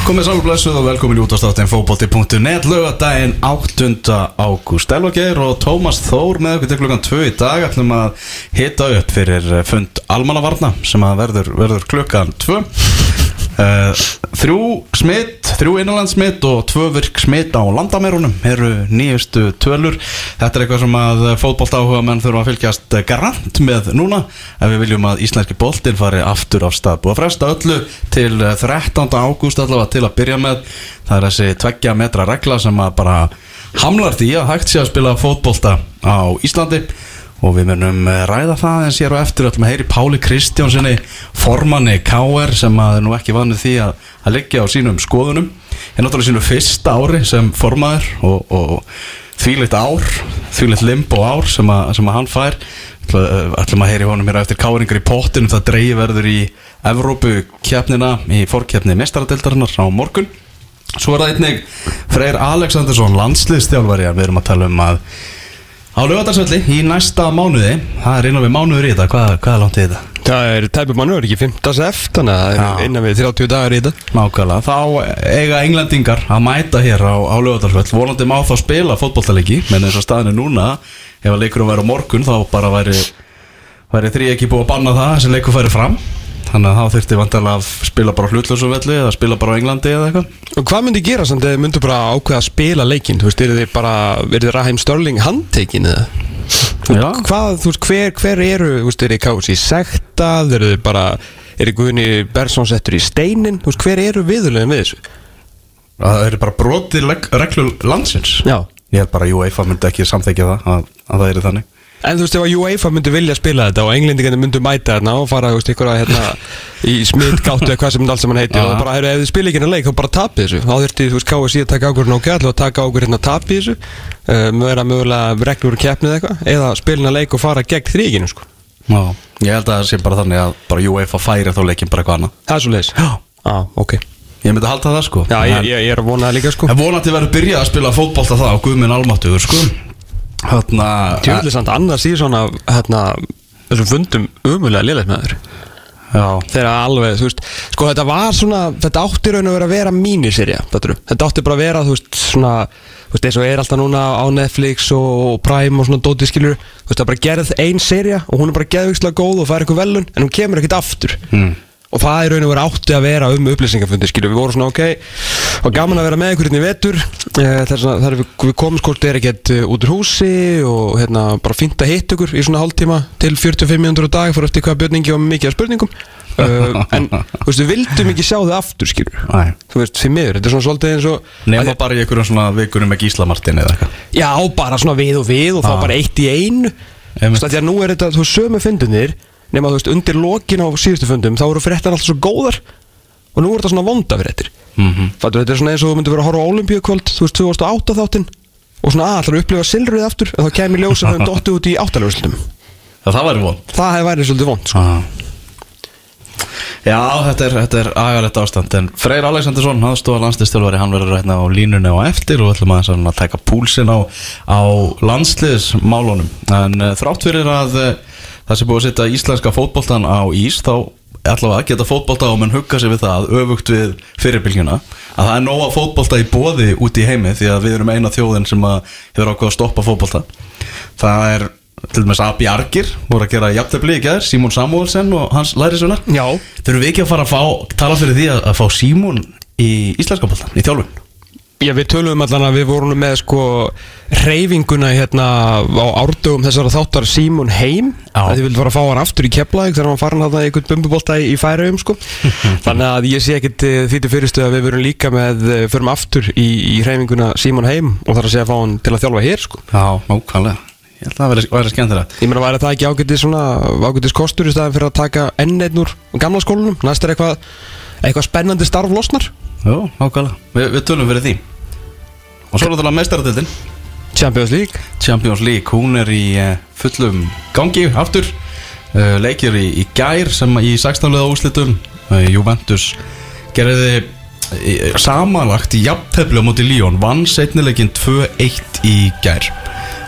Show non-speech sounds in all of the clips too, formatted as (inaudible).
Komið sálu blessuð og velkomin í útastáttin fókbóti.net lögadaginn 8. ágúst Elvageir og Tómas Þór með okkur til klukkan 2 í dag ætlum að hita upp fyrir fund almannavarna sem að verður, verður klukkan 2 uh, Þrjú smitt, þrjú innanlandsmitt og tvö virk smitt á landamærunum eru nýjustu tölur. Þetta er eitthvað sem að fótboltáhuga menn þurfa að fylgjast garant með núna. Ef við viljum að íslenski boltin fari aftur af stað Búið að fresta öllu til 13. ágúst allavega til að byrja með. Það er þessi tveggja metra regla sem að bara hamlar því að hægt sé að spila fótbolta á Íslandi og við munum eh, ræða það en sér og eftir. Öllum að heyri Páli Kristjánsinni formanni K.R. sem að er nú ekki vanið því að, að liggja á sínum skoðunum. Er náttúrulega sínu fyrsta ári sem formaður og, og þvílitt ár þvílitt limbo ár sem að, sem að hann fær. Ætlum að heyri honum hér eftir K.R.ingar í pottinum. Það dreigi verður í Evrópu kjapnina í fórkjapni mestaradeldarinnar á morgun. Svo er það einnig Freyr Aleksandersson landsliðstjálfari við erum að tala um að á lögadagsvelli í næsta mánuði það er innan við mánuður í þetta. Hvað, hvað er langt í þetta? Það er tæpum mannur, ekki 15. eft þannig að það er innan við 30 dagar í þetta. Nákvæmlega, þá eiga englendingar að mæta hér á, á lögadagsvöll vonandi má þá spila fótbolltalegi menn eins og staðinu núna. Ef að leikurum væri á morgun þá bara væri, væri þrý ekki búið að banna það þessi leikur færi fram þannig að þá þurfti vantilega að spila bara hlutlösum velli eða spila bara á Englandi eða eitthvað. Og hvað myndi gera samt eða þið myndu bara ákveða að spila leikinn? Þú veist, eru þið bara, eru þið Raheim Störling handtekinn eða? Já. Hvað, þú veist, hver, hver eru, þú veist, eru þið kási sektað, eru þið bara, eru Guðni Bersson settur í steinin? Þú veist, hver eru viðurlegin við þessu? Það eru bara brotið reglur landsins. Já. Ég held bara að UEFA myndi ekki samþekja það að, að það En þú veist, ef að UEFA myndi vilja spila þetta og englendingarnir myndu mæta þarna og fara, veist, ykkur að hérna í smittgáttu eða hvað sem allt saman heitir og bara, heyrðu, ef þið spila ekki hérna leik, þá bara tapið þessu. Þá þurfti, þú veist, KSI að taka ákvörðin á gæll og taka ákvörðin að tapið þessu. Með vera mögulega reglur og keppnið eitthvað eða spila hérna leik og fara gegn þríkinu, sko. Já. Ég held að það sé bara þannig að bara UEFA færi þá leikin bara eitthvað annað. Það er svo leiðis Já. Já, ok. Ég myndi halda það sko. Já, ég, ég, er að vona það líka, sko. En vonandi verður byrjað að spila fótbolta það á Guðminn Almáttugur sko Tjóðlega samt annars í svona, hérna þessum fundum umulega liðlega með þér. Þegar alveg, þú veist, sko þetta var svona þetta átti raun og vera að vera míniserja þetta átti bara að vera, þú veist, svona þú veist, eins og er alltaf núna á Netflix og, Prime og svona dóti skilur þú veist, það er bara gerð ein serja og hún er bara geðvikslega góð og fær eitthvað velun, en hún kemur ekkert aftur. Mm. og það er raun og vera átti að vera um upplýsingafundi, skilur, við vorum svona ok og gaman að vera með einhvern í vetur eh, þar sem þar við, við komum skort er ekkert eh, út úr húsi og hérna bara fínt að hitta ykkur í svona hálftíma til 45 minútur á dag fyrir eftir hvað björningi og mikið af spurningum. Uh, (laughs) en þú veist, við vildum ekki sjá þau aftur, skilur Æ. þú veist, fyrir miður, þetta er svona svolítið eins og Nefna bara í einhverjum svona vikunum með Gísla Martin eða eitthvað. Já, bara svona við og við og þá Ah. bara eitt í einu. Þú veist, því að nú er þetta, þú sömu fundunir nema, þú veist, undir lokin á síðustu fundum þá eru fréttan alltaf svo góðar. Og nú er þetta svona vonda fréttir Mhm. Fattu, þetta er svona eins og þú myndir vera að horfa á Olimpíukvöld þú veist, 2008 þáttinn og svona allar að upplifa silrið aftur og þá kemur ljós að það er dottið út í áttalöfuslutum Já, það væri von það hefur værið svolítið vond sko. ah. Já, þetta er, þetta er agalegt ástand En Freyr Alexandersson, aðstofa landslistjálfari Hann verður hérna á línunni á eftir Og ætlum aðeins að taka púlsinn á, á landsliðsmálunum En uh, þrátt fyrir að uh, Það sé búið að setja íslenska fótboltan á ís Þá allavega geta fótbolta og menn hugga sig við það öfugt við fyrirbylgjuna að það er nóga fótbolta í bóði út í heimi því að við erum eina þjóðin sem hefur ákveð að stoppa fótbolta það er til dæmis A. Bjargir voru að gera jafntefli í gæðir Símon Samuelsen og hans lærisveinar Já. þurfum við ekki að fara að fá, tala fyrir því að, að fá Símon í íslenska boltan, í þjálfun Já, við töluðum allan að við vorum með sko reyfinguna hérna á árdögum þessara þáttar Símon heim að þið vildi fara að fá hann aftur í Keflavík þegar hann farin að það einhvern bumbubólta í, í færaugum sko. (laughs) Þannig að ég sé ekkit eh, því til fyrirstu að við verum líka með eh, förum aftur í, í reyfinguna Símon heim og þarf að segja að fá hann til að þjálfa hér sko. Já, nákvæmlega. Ég held að það væri- væri skemmtilegt. Ég meina, væri það ekki ágætið svona ágætis kostur í staðin fyrir að taka enn einn úr gamla skólanum? Næst er eitthvað, eitthvað spennandi starf losnar? Jú, nákvæmlega, Vi, við tölum fyrir því Og svo er þetta meistaradildin Champions League. Champions League, hún er í uh, fullum gangi aftur. Uh, leikir í, í gær sem í 16. leða úslitum uh, Juventus gerði samanlagt í jafntefli á móti Líón vann setnileikin 2-1 í gær.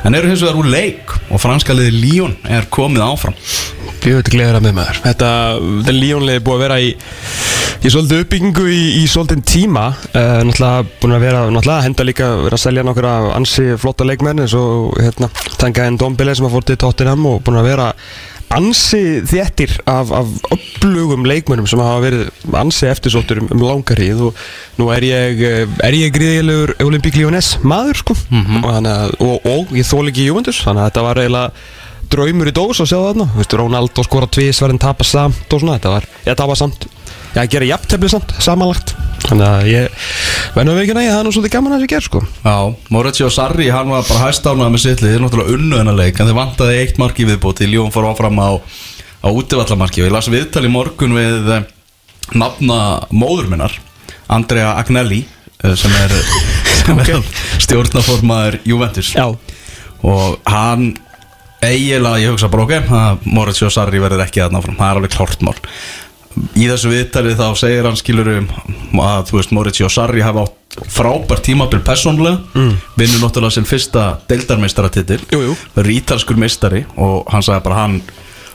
En eru hins vegar úr leik og franska liði Líón er komið áfram. Bjöðu gleður að með maður. Þetta, þetta líónlega er búið að vera í Ég svolítið uppbyggingu í, í svolítið tíma. Uh, Náttúrulega búin að vera Náttúrulega að henda líka vera að selja nokkra ansi flotta leikmenn eins og hérna Tanga en Dombele sem að fór til Tottenham og búin að vera ansi þéttir af, af upplugum leikmennum sem hafa verið ansi eftirsóttur um, um langarið og nú er ég eh, er ég gríðilegur Olympic Lyonnais maður sko. Og, þannig að, og, og ég þól ekki Juventus þannig að þetta var eiginlega draumur í dós að sjá þarna. Þú veist, Ronaldo skora tvís verðin tapa samt og svona þetta var, ég tapa samt. Já, gera jafntefni samt, samanlagt. Þannig að ég Venum við ekki næja, það er nú svolítið gaman að þessi ger sko. Já, Moritz og Sarri, hann var bara hæstánað með sitt lið, þeir náttúrulega unnu þennan leik en þeir vantaði eitt mark í viðbóti, Ljón fór áfram á, á útivallamarki og ég las viðtal í morgun við eh, nafna móður minnar Andrea Agnelli eh, sem er, (laughs) sem er stjórnaformaður Juventus. Já. Og hann eiginlega, ég hugsa bara ok að Moritz og Sarri verður ekki að náfram, það er alveg klárt mál. Í þessu viðtali þá segir hann skilur um að þú veist Moritz og Sarri hafa átt frábært tímabil persónlega mm. vinnur náttúrulega sem fyrsta deildarmeistaratitil verður ítalskur meistari og hann sagði bara hann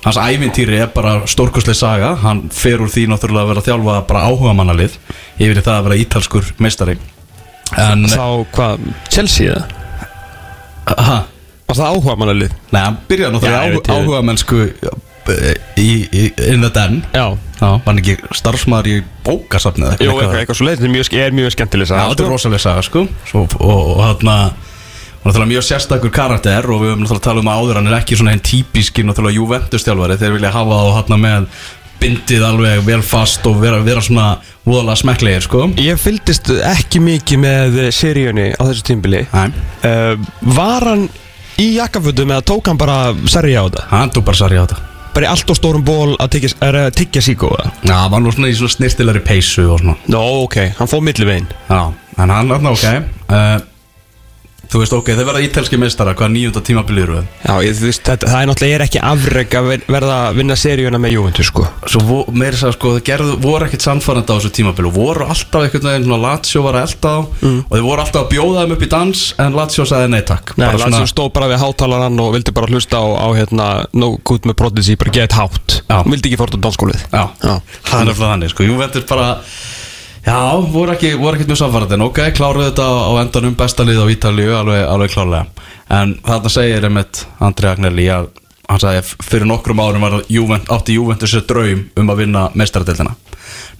hans ævintýri er bara stórkostlega saga. Hann fer úr því náttúrulega að vera að þjálfa bara áhuga mannalið yfir það að vera ítalskur meistari. En Þá hvað, Chelsea eða? ha, Var það áhuga mannalið? Nei, hann byrjaði Já, náttúrulega ég á, áhuga mennsku í, í, in the den. Já. Já, var hann ekki starfsmaður í bókasafnið Jú, eitthvað, eitthvað svo þetta er mjög, er mjög skemmtileg Já, saga, þetta er sko. rosalega saga, sko. Svo, og, og hann náttúrulega mjög sérstakur karakter og við höfum náttúrulega talað um að áður hann er ekki svona henn típiski náttúrulega Juventus-stjálfari þeir vilja hafa þá hann með bindið alveg vel fast og vera, vera svona voðalega smekklegir, sko. Ég fylgdist ekki mikið með seríunni á þessu tímbili. Nei, uh, Var hann í jakkafötum eða tók hann bara serja á þetta? hann tók bara sarri á þetta. Bara í allt og stórum ból að tyggja, er, að tyggja síkó eða? Já, hann var nú svona í svona snirtilari peysu og svona. Nó, ok, hann fóð milli veginn Já, en hann er ok. Uh, Þú veist, ok, þeir verða ítalski meistara Hvað nýjunda tímabilið eru þeir? Já, ég, þú veist, þetta, það er náttúrulega er ekki afreg að ver- verða að vinna seríuna með Juventus sko. Svo vo, meiri sagði sko, þeir gerðu, voru ekkert sannfærandi á þessu tímabili. Og voru alltaf einhvern veginn svona Lazio var að elda á og þeir voru alltaf að bjóða þeim upp í dans en Lazio sagði nei takk. Nei, Lazio stóð bara við hátalarann og vildi bara hlusta á, á hérna, no good með prodigy, bara get hátt vildi ekki fórt á dansskólið Já, Já. það er Já, voru ekki, voru ekkert mjög sannfærandi. En ok, kláruðu þetta á, endanum besta lið á Ítalíu, alveg, alveg klárlega. En þarna segir einmitt Andri Agnelli að hann sagði að fyrir nokkrum árum Juvent, átti Juventus sér draum um að vinna mestaradeildina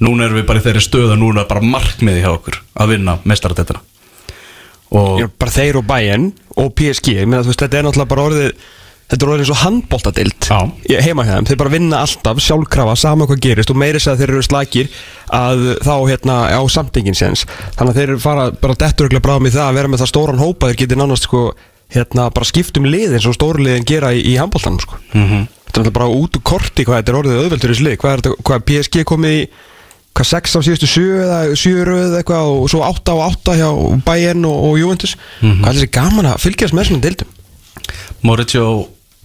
núna erum við bara í þeirri stöð að núna er bara markmiði hjá okkur að vinna Já, bara þeir og Bayern og PSG ég meina, þú veist, þetta er náttúrulega bara orðið þetta er orðið eins og handbóltadild heima þeim, þeir bara vinna alltaf sjálfkrafa sama hvað gerist og meiri segja að þeir eru slakir að þá hérna á samtingin séns, þannig að þeir fara bara detturuglega bráðum í það að vera með það stóran hópa þeir geti nánast sko hérna bara skipt um lið eins og stórliðin gera í, í handbóltanum sko. Mhm. þetta er bara út úr korti hvað þetta er orðið auðveldur í slið, hvað er þetta, hvað PSG komið í hvað 6 á síðustu 7 eða 7 röð eitthvað og svo 8 á 8 hjá Bayern og, og Juventus. Hvað er þessi gaman að fylgjast með svona deildum? Mauricio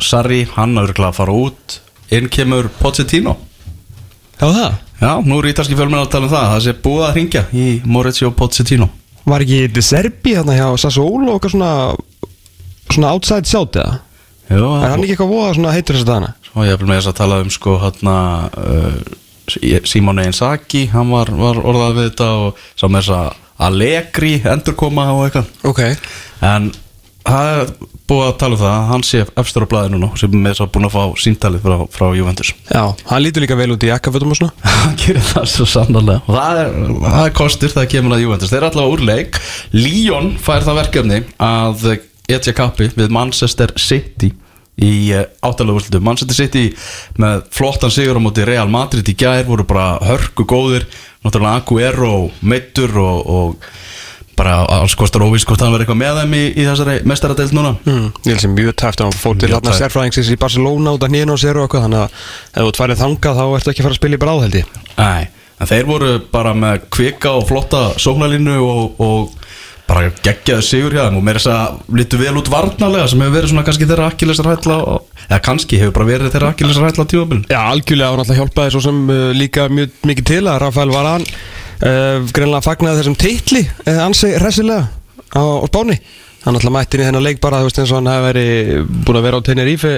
Sarri, hann örgulega að fara út. Inn kemur Pochettino. Já það? Já, nú er ítalski fjölmenn að tala um það það sé búið að ringja í Mauricio Pochettino. Var ekki De Serbi hérna hjá Sassuolo og eitthvað svona svona outside sjátt eða? Jú, Er hann ekki eitthvað voða svona heitur þess að dana? Og ég er með þess að tala um sko hérna uh, Simone Inzaghi hann var, var orðað við þetta og sá með þess að Allegri endurkoma og eitthvað. Ok. En það er búið að tala um það hann sé efstur á blæðinu nú sem þess að búin að fá síntalið frá, frá Juventus. (laughs) Já, hann lítur líka vel út í jakkafötum og svona. Hann gerir það svo sannarlega. Og það er, það er kostur það kemur að Juventus. Þeir eru allavega úr leik. Lyon fær það verkefni að etja kappi við Manchester City í áttalega úrslutum Manchester City með flottan sigur á móti Real Madrid í gær voru bara hörku góðir. Náttúrulega Aguero meittur og, og bara alls kostar óvís hvort hann verður eitthvað með þeim í, í þessari mestaradeild núna. Mm, Ég held sem mjög tæft að hann fór til hérna sérfræðingsins í Barcelona út af nýjum og sér og eitthvað þannig að ef þú tværið þangað þá ertu ekki að fara að spila í bráð held ég. Nei, en þeir voru bara með kvika og flotta sóknarlínu og, og bara geggjaðu sigur hjá þeim og meira þess að lítu vel út varnarlega sem hefur verið svona kannski þeirra akkilesar hætla eða kannski hefur bara verið þeirra akkilesar hætla á tímabilin Já, algjörlega og náttúrulega hjálpaði svo sem uh, líka mjög mikið til að Rafael Varan uh, greinlega fagnaði þessum titli uh, ansi hressilega á, á spáni. Hann náttúrulega mætti inn í þennan leik bara þú veist eins og hann hefði búin að vera á Tenerife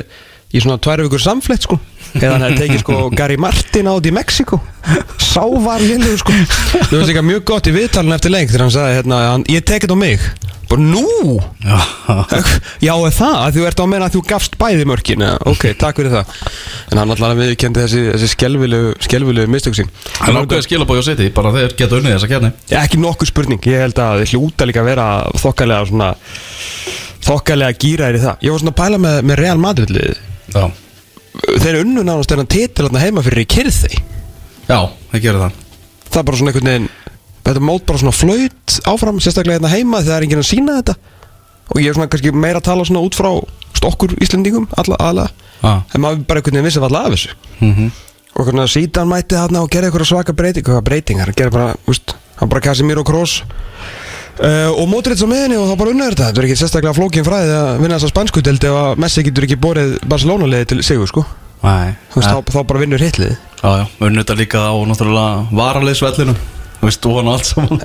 í svona tvær vikur samflett sko. Eða hann hefði tekið sko Gary Martin át í Mexiko sá var liður sko. Það var líka mjög gott í viðtalinu eftir lengt þegar hann sagði hérna, hann, ég tekið á mig. Bara nú? Já, er það, að þú ert á að meina að þú gafst bæði mörkin? Eða? ok, takk fyrir það. En hann alltaf viðkendi þessi, þessi skelvilegu skelvilegu mistök sín. Hann ákveði skilabói á City bara þeir geta unnið þessa kjarni ekki nokkuð spurning, ég held að þið hlúta líka að vera þokkalega svona þokkalega gýraðir í það. Ég var svona að pæla með, með Real Madrid liðið. Já, þeir unnu nánast þennan titil þarna heima fyrir í kyrði já, það gerir það. Það er bara svona einhvern veginn þetta mót bara svona flaut áfram sérstaklega hérna heima þegar það er enginn að sína þetta. Og ég er svona kannski meira að tala svona út frá stokkur Íslendingum alla, alla. Já. en maður bara einhvern veginn vissi alltaf af þessu. Mhm. og hvernig að sítan mætti þarna og gerði eitthvað svaka breyting breytingar, hann gerði bara, úst, hann bara Casemiro Kroos uh, og Modric á miðinni og þá bara unnur þetta. Þetta er ekki sérstaklega flókin fræði að vinna þessa spansku delt ef að Messi getur ekki borið Barcelona liði til sigur sko. Nei, Þú veist, þá, þá bara vinnur hitlið. Já, já, unnið þetta líka á náttúrulega varaliðsvellinu Þú veist, og hann allt saman.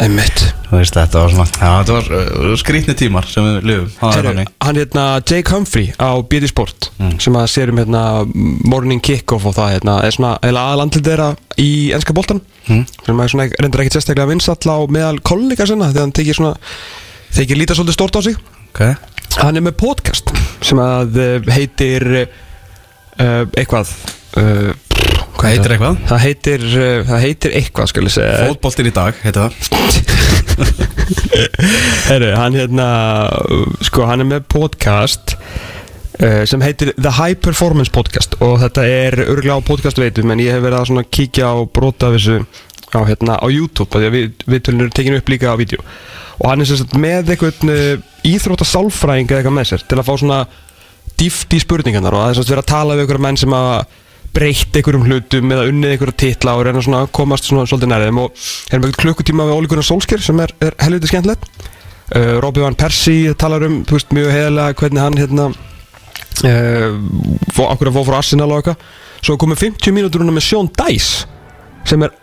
Þú veist, þetta var svona Já, þetta var skrýtni tímar sem við þannig. hann hérna Jake Humphrey á BD Sport sem að sér um hérna morning kick-off og það hérna er svona aðlandlið þeirra í ennska boltan Mm. sem er svona reyndir ekkit sérstaklega vinsall á meðal kollega sinna þegar hann tekið svona þykir líta svolítið stort á sig. Ok. Hann er með podcast sem að eh, heitir uh, eitthvað uh, Hvað heitir eitthvað? það heitir, uh, það heitir eitthvað skal ég segja. Fótboltir í dag, heitir það. (laughs) Herru, hann hérna sko, hann er með podcast uh, sem heitir The High Performance Podcast og þetta er örgulega á podcast veitum en ég hef verið að svona kíkja á brota af þessu á, hérna, á YouTube að við, viðtölin eru tekinu upp líka á vídeo. Og hann er sagt með einhvern uh, íþrótta sálfræðing eða eitthvað með sér til að fá svona dýft í spurningarnar og það er sagt verið að tala við einhverja menn sem að breytt einhverjum hlutum eða unnið einhverja titla og reyna svona að komast svona svolítið nærðum og erum eitthvað klukkutíma með Óli Gunnar Solskjær sem er, er helviti skemmtilegt. Uh, Robbie Van Persie talar um, veist, mjög heiðalega hvernig hann hérna uh, okkur að fá frá Arsenal og eitthvað. Svo komið 50 mínútur núna með Sean Dice sem er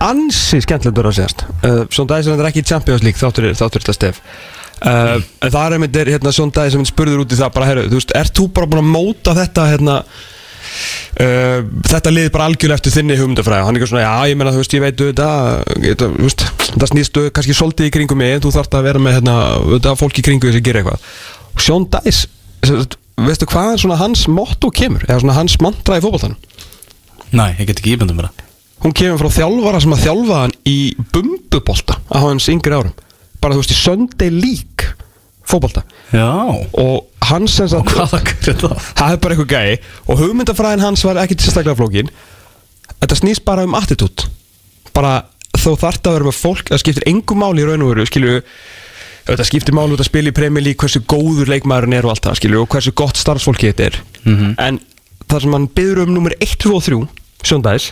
ansi skemmtilegt að segjast. Uh, Sean Dice er ekki í Champions League þáttur, þetta stef. Uh, það er einmitt hérna, Sean Dice sem spurður út í það bara, herru, þú veist, ert þú bara búin að móta þetta hérna Uh, þetta liði bara algjörlega eftir þinni hugmyndafræði. Hann er ekki svona, já ég meina þú veist ég veit þetta, þetta snýstu kannski svolítið í kringum mig þú þarft að vera með hérna, þetta fólk í kringu þess að gera eitthvað. Og Sean Dice sem veistu hvað er svona hans motto kemur? Eða svona hans mantra í fótboltanum? Nei, ég get ekki íbundum mér það. Hún kemur frá þjálfara sem að þjálfa hann í bumbubolta á hans yngri árum. Bara þú veist í Sunday League fótbolta. Já. Og hans sem sagt það? er bara eitthvað gæi. Og hugmyndafræðin hans var ekki sérstaklega flókin. Þetta snýst bara um attitút. Bara þó þarft að vera með fólk það skiptir engum máli í raun og veru skilju. Þetta skiptir máli út að spila í League hversu góður leikmaðurinn er og allt það skilju og hversu gott starfsfólki þetta er. Mhm. en það sem hann byður um nummer 1, 2 og 3 sjóndæðis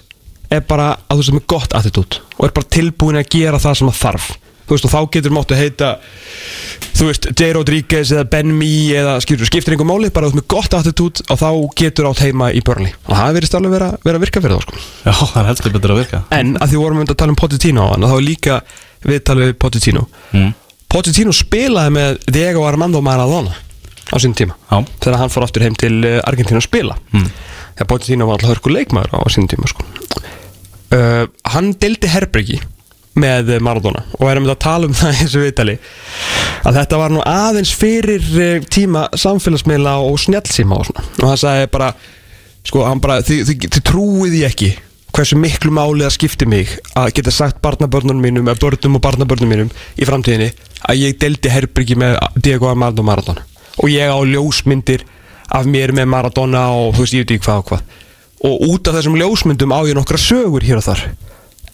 er bara að þú sem er gott attitút og er bara tilbúin að gera það sem það þarf þú veist og þá getur máttu heita þú veist, J. Rodríguez eða Ben Mee eða skilur, skiptir einhver máli bara þú veist með gott attitút og þá getur átt heima í Burnley og það verðist alveg vera, vera virka fyrir þá sko. Já, það er heldur betur að virka en að því vorum við að tala um Pochettino þá er líka við tala við Pochettino mm. Pochettino spilaði með Diego Armando Maradona á sín tíma Já. þegar hann fór aftur heim til eh, Argentínu að spila Mm. þegar Pochettino var alltaf hörku leikmaður á sín tíma sko. uh, hann deldi Herbergi með eh, Maradona. Og erum við að tala um (laughs) það í þessu viðtali að þetta var nú aðeins fyrir eh, tíma samfélagsmiðla og snjallsíma og svona. Og hann sagði bara sko, hann bara, þið, þið, þið trúið því ekki hversu miklu máli það skipti mig að geta sagt barnabörnunum mínum eða börnum og barnabörnum mínum í framtíðinni að ég deldi Herbergi með Diego Armando Maradona. Og ég á ljósmyndir af mér með Maradona og þú veist ég veit ekki hvað og hvað. Og út af þessum ljósmyndum á ég nokkra sögur hér og þar.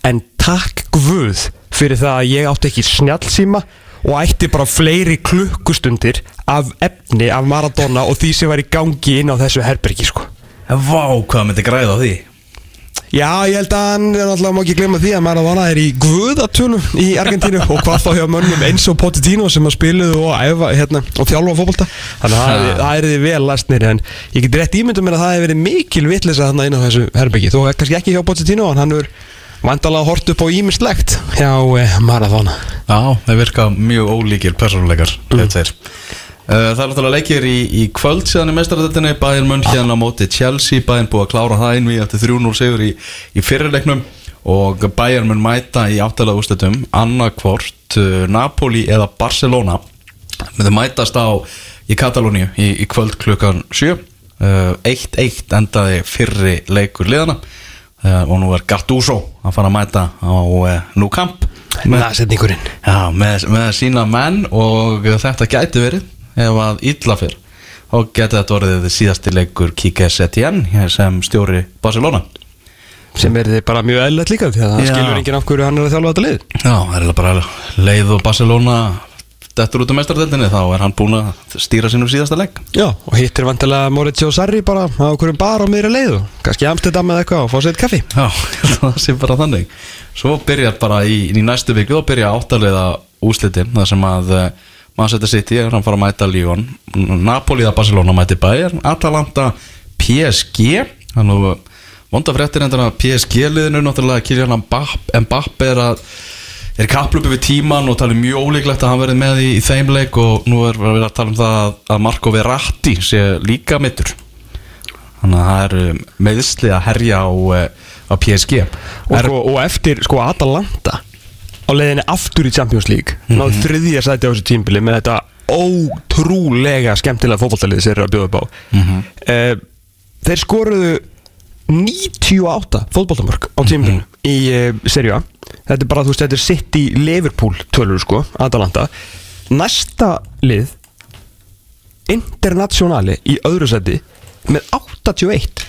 En takk Guð fyrir það að ég átti ekki snjallsíma og ætti bara fleiri klukkustundir af efni af Maradona og því sem var í gangi inn á þessu herbergi sko. Vá, hvað myndi græða á því? Já, ég held að hann er alltaf ekki glemma því að Maradona er í guðatölum í Argentínu og hvað þá hjá mönnum eins og Pochettino sem að spiluðu og hérna, og þjálfa fótbolta. Þannig að það, er því vel læstnir en ég get rétt ímyndum mér að það hefur verið mikil vitleysa þarna inn á þessu herbyggi þó kannski ekki hjá Pochettino en hann er vandalega hort upp á ímislegt hjá eh, Maradona Já, þeir virka mjög ólíkir persónuleikar mm. þeir Það er náttúrulega leikir í, í kvöld síðan í mestaradöldinni Bayern Mönn hérna á móti Chelsea. Bayern búið að klára það inn við eftir 3-0 sigur í, í fyrirleiknum og Bayern mun mæta í áttalega úrslutum annarkvort uh, Napoli eða Barcelona. Þau mætast á í Katalóníu í, í kvöld klukkan 7 uh, 1-1 endaði fyrri leikur liðana uh, og nú er Gattuso að fara að mæta á uh, Nou Camp með, Næsetningurinn já, með, með sína menn og þetta gæti verið ef að illa fyrr þá geti þetta orðið síðasti leikur Kike Setien sem stjóri Barcelona. Sem er bara mjög eðlilegt líka því að það skilur enginn af hverju hann er að þjálfa þetta lið. Já, það er bara leið og Barcelona dettur út á mestardeldinni þá er hann búinn að stýra sínum síðasta legg Já, og hittir vantilega Maurizio Sarri bara á hverjum bar á miðri leið og kannski Amsterdam eða eitthvað og fá sér kaffi. Já, (laughs) það sé bara þannig. Svo byrjar bara í, í næstu viku þá byrja áttalega úslitin þar sem að uh, Manchester City er hann fara að mæta Lyon. Napoli að Barcelona mæti Bayern. Atalanta PSG þannig að vonda fréttir endur að PSG liðinu náttúrulega Kylian Mbappe er að er kapplupi við tíman og tala mjög ólíklegt að hann verið með í, í þeim leik og nú er verið að tala um það að- Marco Verratti sé líka mittur þannig að það er meðsli að herja á, eh, á PSG og, er, sko, og eftir sko Atalanta á leiðinni aftur í Champions League náðu þriðja sæti á þessu tímbili með þetta ótrúlega skemmtilega fótballtalið sem þeir eru að bjóða upp á. Uh, þeir skoruðu 98 fótballtamörk á tímbilinu í uh, serju A. Þetta er bara, þú veist, þetta er sitt í Liverpool tölur sko, Atalanta. Næsta lið Internationali í öðru seti með 81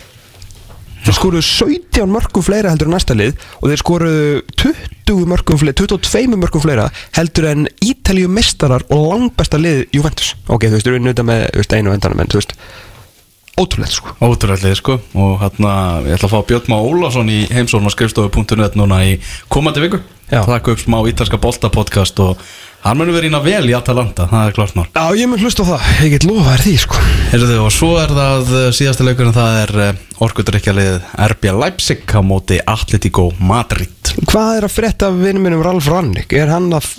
þeir skoruðu 17 mörgum fleira heldur en næsta lið og þeir skoruðu 20 mörgum fleira 22 mörgum fleira heldur en Ítalíu mestarar og langbesta lið Juventus. Ok, þú veist, auðvitað með þú veist, einu vendanum en þú veist ótrúlegt sko. Ótrúlega sko. Og hérna ég ætla að fá Björn Má Ólafsson í heimsókn á skrifstofu.net núna í komandi viku. Já. taka upp smá ítalska bolta podcast og hann munur verið ína vel í Atalanta það er klart mál. Já, ég mun hlusta á það, ég get lofa þér því sko. Heyrðu, og svo er það eh, síðasta leikurinn það er orkudrykjalið RB Leipzig á móti Atletico Madrid. Hvað er að frétta af vinnum Ralf Rannik? Er hann að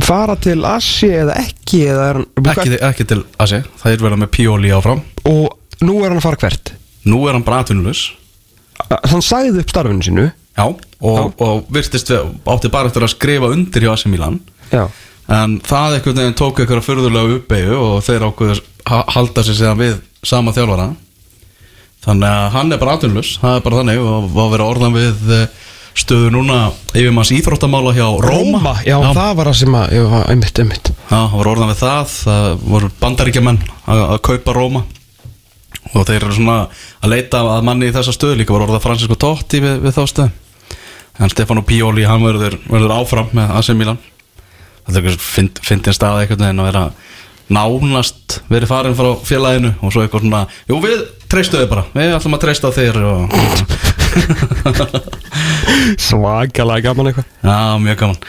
fara til Asi eða ekki? Eða er ekki, ekki til Asi, það er verið með Pioli áfram. Og nú er hann að fara hvert? nú er hann bara atvinnulus Hann sagði upp starfinu sínu. Já, og, og virtist við, átti bara eftir að skrifa undir hjá AC Milan. Já. En það einhvern veginn tók einhverja furðulega uppeyju og þeir ákveður halda sér síðan við sama þjálfara. Þannig að hann er bara atvinnulus það er bara þannig og var að orðan við eh, stöðu núna yfirmanns íþróttamála hjá Róma, já, það var það sem að, já, einmitt, einmitt. Já, það var orðan við það það voru bandaríkjamenn að, að kaupa Róma og þeir eru svona að leita að manni í þessa stöðu. Líka var orðað Francisco Totti við, við þá stöðu. En Stefano Pioli, hann verður, verður áfram með AC Milan. Það er eitthvað fynd, fyndin stað einhvern veginn að vera nánast verið farin frá félaginu. Og svo eitthvað svona, jú við treystuðu bara. Við ætlum að treysta þér og (laughs) Svakalega gaman eitthvað. Já, mjög gaman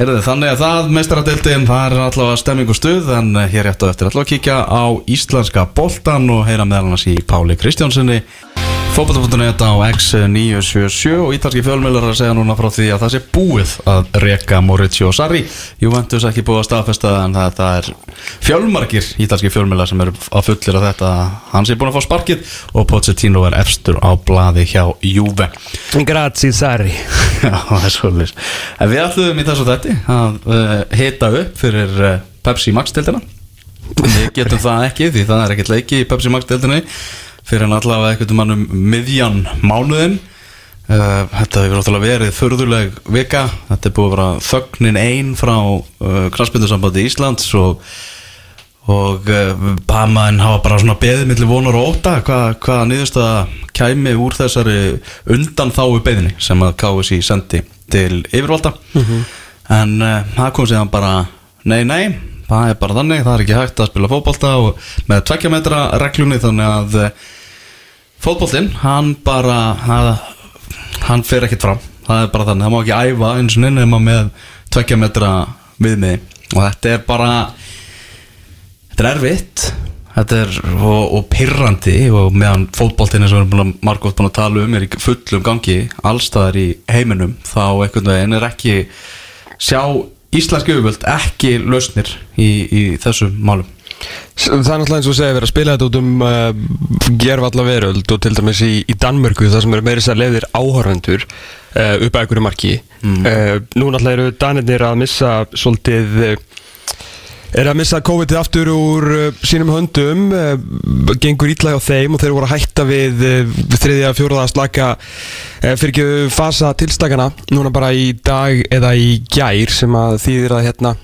Heyrðu, þannig að það meistaradeildin, það er allavega stemming og stuð en eh, hér rétt á eftir allavega að kíkja á íslenska boltan og heyra meðal annars í Páli Kristjánssoni Fótbolta.net á X977 og ítalski fjölmjölar að segja núna frá því að það sé búið að reka Maurizio Sarri. Juventus ekki búið að staðfesta en það, það er fjölmargir ítalski fjölmjölar sem eru að fullir að þetta. Hann sé búin að fá sparkið og Pochettino er efstur á blaði hjá Juve. Grazie Sarri. (laughs) Já, það er svolítið En við ætlum í þessu þætti að uh, hita upp fyrir uh, Pepsi Max deildina Við getum það ekki því það er ekkert leiki í Pepsi Max deildinni fyrir en allavega einhvern mann um miðjan mánuðin uh, Þetta hefur náttúrulega verið förðuleg vika. Þetta er búið að vera þögnin ein frá uh, Kransbyndursambandi Íslands og og uh, Bamaðin hafa bara svona beðið millir vonar og óta hvað hva niðurstaða kæmi úr þessari undan þáu beðinni sem að KSI sendi til yfirvalda. En uh, það kom síðan bara nei nei, það er bara þannig. Það er ekki hægt að spila fótbolta og með tvekja metra reglunni þannig að fótboltinn, hann bara hann, hann fer ekkert fram. Það er bara þannig, það má ekki æfa eins og nema með tvekja metra viðmiði. Og þetta er bara þetta er erfitt. Þetta er og, og pirrandi og meðan fótboltinn eins og við erum margótt búin að tala um er í fullum gangi allstaðar í heiminum þá einhvern veginn er ekki sjá íslenski yfirvöld ekki lausnir í, í þessum málum Það er náttúrulega eins og segja verið að spila þetta út um uh, gerfalla veröld og til dæmis í, í Danmörku það sem eru meiri sér lefðir áhörvendur uh, upp að einhverju marki mm. Nú náttúrulega eru Danirnir að missa svolítið uh, er að missa COVID-ið aftur úr uh, sínum höndum uh, gengur ítlæg á þeim og þeir voru að hætta við uh, þriðja, fjóraða slaka uh, fyrir ekki fasa tilstakana núna bara í dag eða í gær sem að þýðir að hérna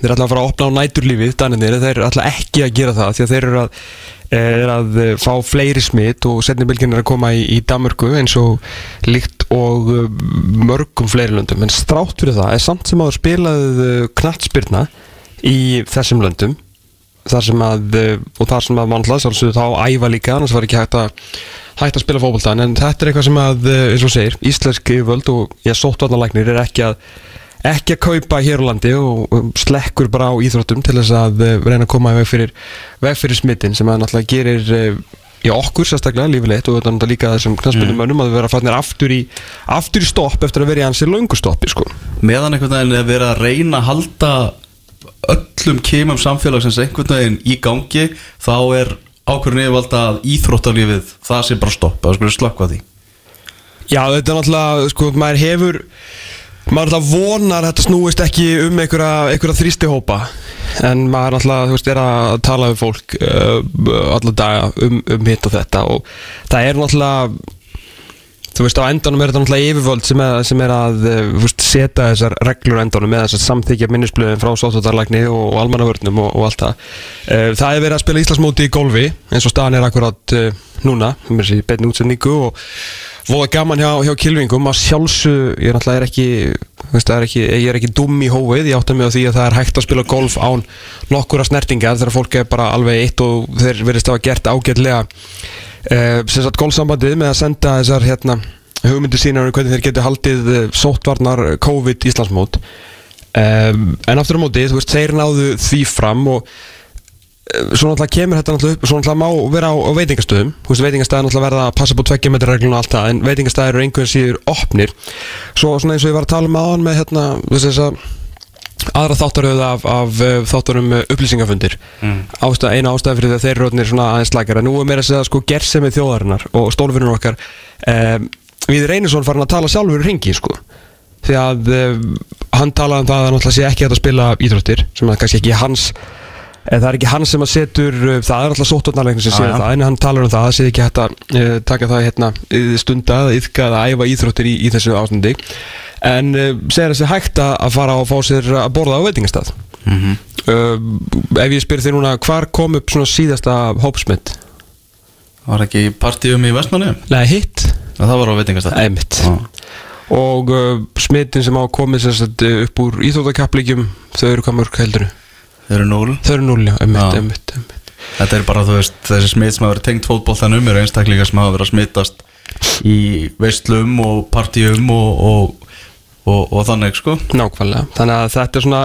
þeir ætla að fara að opna á næturlífið daninir, þeir ætla ekki að gera það því að þeir eru að, er að eh, fá fleiri smitt og setni bylginn er að koma í, í Damörgu eins og líkt og uh, mörgum fleiri löndum. En strátt fyrir það er samt sem að spilaðu knattspyrna í þessum löndum þar sem að, og þar sem að mannlega sjálfsögðu þá æfa líka annars var ekki hægt að hægt að spila fókbaltan en þetta er eitthvað sem að, eins og segir, íslenski völd og ég sóttvarnalagnir er ekki að ekki að kaupa hér á landi og slekkur bara á íþróttum til þess að uh, reyna að koma veg fyrir, veg fyrir smittin sem að náttúrulega gerir uh, í okkur sérstaklega lífilegt og þetta er náttúrulega líka þessum knastbundum Mm. að vera fannir aftur í, aftur í stopp eftir að vera í hansi löngustoppi sko. meðan einhvern veginn er verið að reyna að halda öllum kemum samfélagsins einhvern veginn í gangi þá er ákvörðin yfirvalda að íþróttalífið það sé bara stopp, það skulle slökka því Já, þetta er náttúrulega, sko, maður hefur maður náttúrulega vonar að þetta snúist ekki um einhverja, þrýstihópa en maður náttúrulega, þú veist, er að tala við fólk uh, alla daga um, um hitt og þetta og það er náttúrulega þú veist, á endanum er þetta náttúrulega yfirvöld sem er, sem er að uh, veist, setja þessar reglur endanum með þessar samþykja minnisblöðin frá sóttarlækni og, og almannavörnum og, og allt það. Uh, það er verið að spila Íslandsmóti í golfi eins og staðan er akkurat uh, núna, um þessi beinni útsendingu og voða gaman hjá, hjá kilvingum að sjálfsög, ég er ekki, veist, er ekki ég er ekki dum í hófið, ég átta mig á því að það er hægt að spila golf án nokkura snertingar þegar fólk er bara alveg eitt og þeir verðist hafa gert ágætlega uh, golfsambandið með að senda þessar hérna hugmyndir sínar um hvernig þeir getur haldið uh, sóttvarnar COVID Íslandsmót. Um, en aftur á móti, þú veist, þeir náðu því fram og eh, svo náttúrulega kemur þetta náttúrulega upp svo náttúrulega má vera á, á veitingastöðum. Þú veist, veitingastæðar náttúrulega verða að passa på tveggja metra reglun og allt það, en veitingastæðar eru einhvern síður opnir. Svo svona eins og ég var að tala um aðan með hérna, þess að aðra þáttaröð af, af uh, þáttarum uh, upplýsingafundir. Mm. ástæð, eina ástæð fyrir því að þeir eru orðnir svona aðeins slagara nú er meira að segja sko gersemið þjóðarinnar og stólfinnur okkar um, við Reynisson farin að tala sjálfur í ringi sko. Því að um, hann talaði um það að náttúrulega sé ekki að spila íþróttir sem er kannski ekki hans eða það er ekki hann sem að setur uh, það er alltaf sóttvarnarleiknir sem já. það en hann talar um það, það sé ekki hægt að uh, taka það hérna uh, stunda yfka eða æfa íþróttir í, í þessu ástandi. En uh, segir þessi hægt að fara og fá sér að borða á veitingastað. Mm uh, ef ég spyr þér núna hvar kom upp svona síðasta hópsmitt Var ekki partíum í Vestmanni? Nei, hitt. Það var á veitingastæð Einmitt Já. Og uh, smittin sem á komið upp úr íþrótakaplíkjum þau eru hvað mörg heldur Þeir eru núl Þau eru núl, já, einmitt, Já. einmitt, einmitt. Þetta er bara, þú veist, þessi smit sem hafa verið tengt fótboltanum eru einstaklingar sem hafa verið að smitast í veislum og partíum og, og, og, og þannig, sko Nákvæmlega, þannig að þetta er svona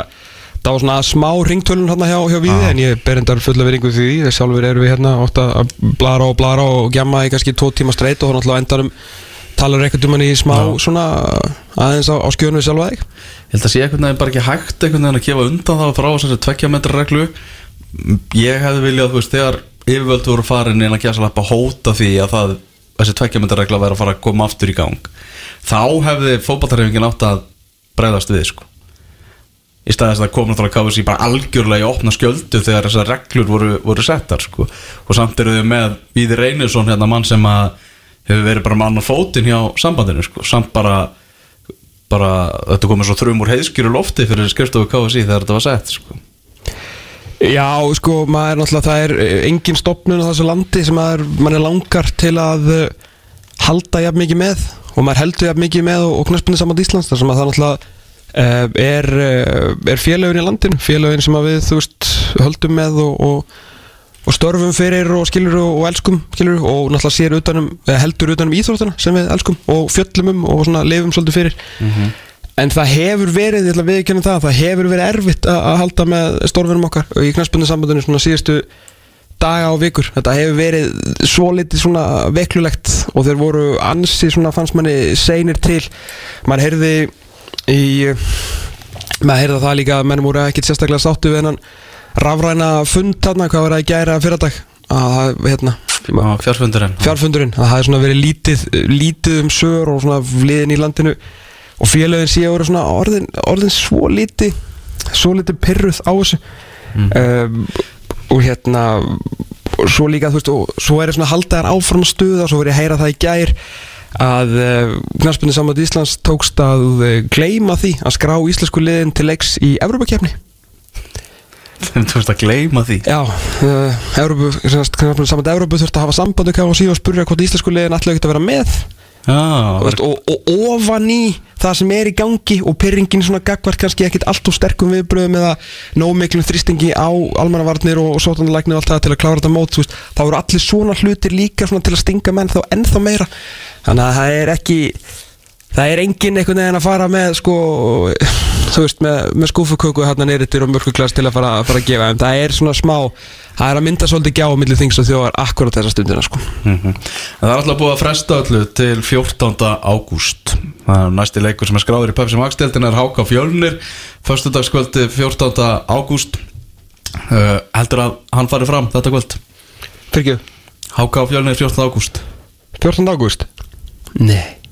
það var svona smá ringtölun hérna hjá, hjá Víði Já. en ég ber endar fulla veringu því þess sjálfur erum við hérna ofta að blara og blara og gjamma í kannski tvo tíma streit og hann alltaf endanum talar einhvern tímann í smá Já. svona aðeins á, á skjörnu sjálfa þig Ég held að sé einhvern veginn bara ekki hægt einhvern veginn að gefa undan það frá þessari tvekkja metra reglu Ég hefði viljað, þú veist, þegar yfirvöldu voru farin inn að gæsa lappa hóta því að það, þessi tvekkja metra regla væri að fara að koma aftur í gang þá hefði fótballtarefingin átt að bregðast við, sko í staðis að það kom náttúrulega KFC bara algjörlega í opna skjöldu þegar þessar reglur voru, voru settar sko. og samt eru þau með Víði Reynisson hérna mann sem að hefur verið bara mann á fótinn hjá sambandinu sko. samt bara, bara þetta komið svo þrjum úr heiðskjöru lofti fyrir skrifstofu KFC þegar þetta var sett sko. Já, sko, maður er náttúrulega, það er eh, engin stopnun á þessu landi sem maður, maður er langar til að eh, halda jafn mikið með og maður heldur jafn mikið með og, og knaspunni saman Íslands þar sem að það náttúrulega uh, er, er félögin í landinu félögin sem við, þú veist, höldum með og, og, og störfum fyrir og skilur og, og elskum skilur. Og náttúrulega sér utanum, heldur utanum íþróttuna sem við elskum. Og fjöllum um og svona lifum svolítið fyrir. En það hefur verið, ég ætla að viðkynna það, það hefur verið erfitt að, halda með stórfinum okkar. Og í knæspunni sambandinu svona síðustu daga og vikur. Þetta hefur verið svo litið svona veklulegt og þeir voru ansi svona fannst manni seinir til. Man heyrði í, maður heyrði það líka að menn voru ekkit sérstaklega sáttu við hennan rafræna fund þarna, hvað var það að gæra fyrirdag að hérna. Já, fjárfundurinn fjárfundurinn, að það er svona verið lítið lítið um sör og svona liðin í landinu. Og félögin séu að vera svona orðin, orðin svo lítið svo lítið pyrruð á þessu. Um, og hérna og svo líka, þú veist, og svo er það svona haldaðar áfram stuða og svo verið að heyra það í gær að uh, knarspunni samvætt Íslands tókst að uh, gleyma því að skrá íslensku liðin til leiks í Evrópakefni (laughs) Þú veist að gleyma því. Já, uh, Evrópu, knarspunni samvætt Evrópu þurfti að hafa sambandu KFC og spurja hvort íslensku liðin ætlaði ekki að vera með. Já, Þú veist, og, og ofan í það sem er í gangi og pyrringin svona gagvart kannski ekkit allt og sterkum viðbröðum eða nómiklum þrýstingi á almannavarnir og, og sótanleikni og allt það til að klára þetta mót veist, þá eru allir svona hlutir líka svona til að stinga menn þá ennþá meira. Þannig að það er ekki það er engin einhvern veginn að fara með sko, þú veist, með, með skúfuköku hérna neyritir og mörguglas til að fara, að fara að gefa en það er svona smá það er að mynda svolítið gjá á milli þings og þjóðar akkurat þessa stundina sko. Mhm. En Það er alltaf búið að fresta öllu til 14. ágúst Það er næsti leikur sem er skráður í Pepsi Max deildin er Háka Fjölnir Föstudagskvöldi 14. ágúst uh, Heldur að hann fari fram þetta kvöld Fyrir Háka Fjölnir 14. ágúst 14. ágúst? Nei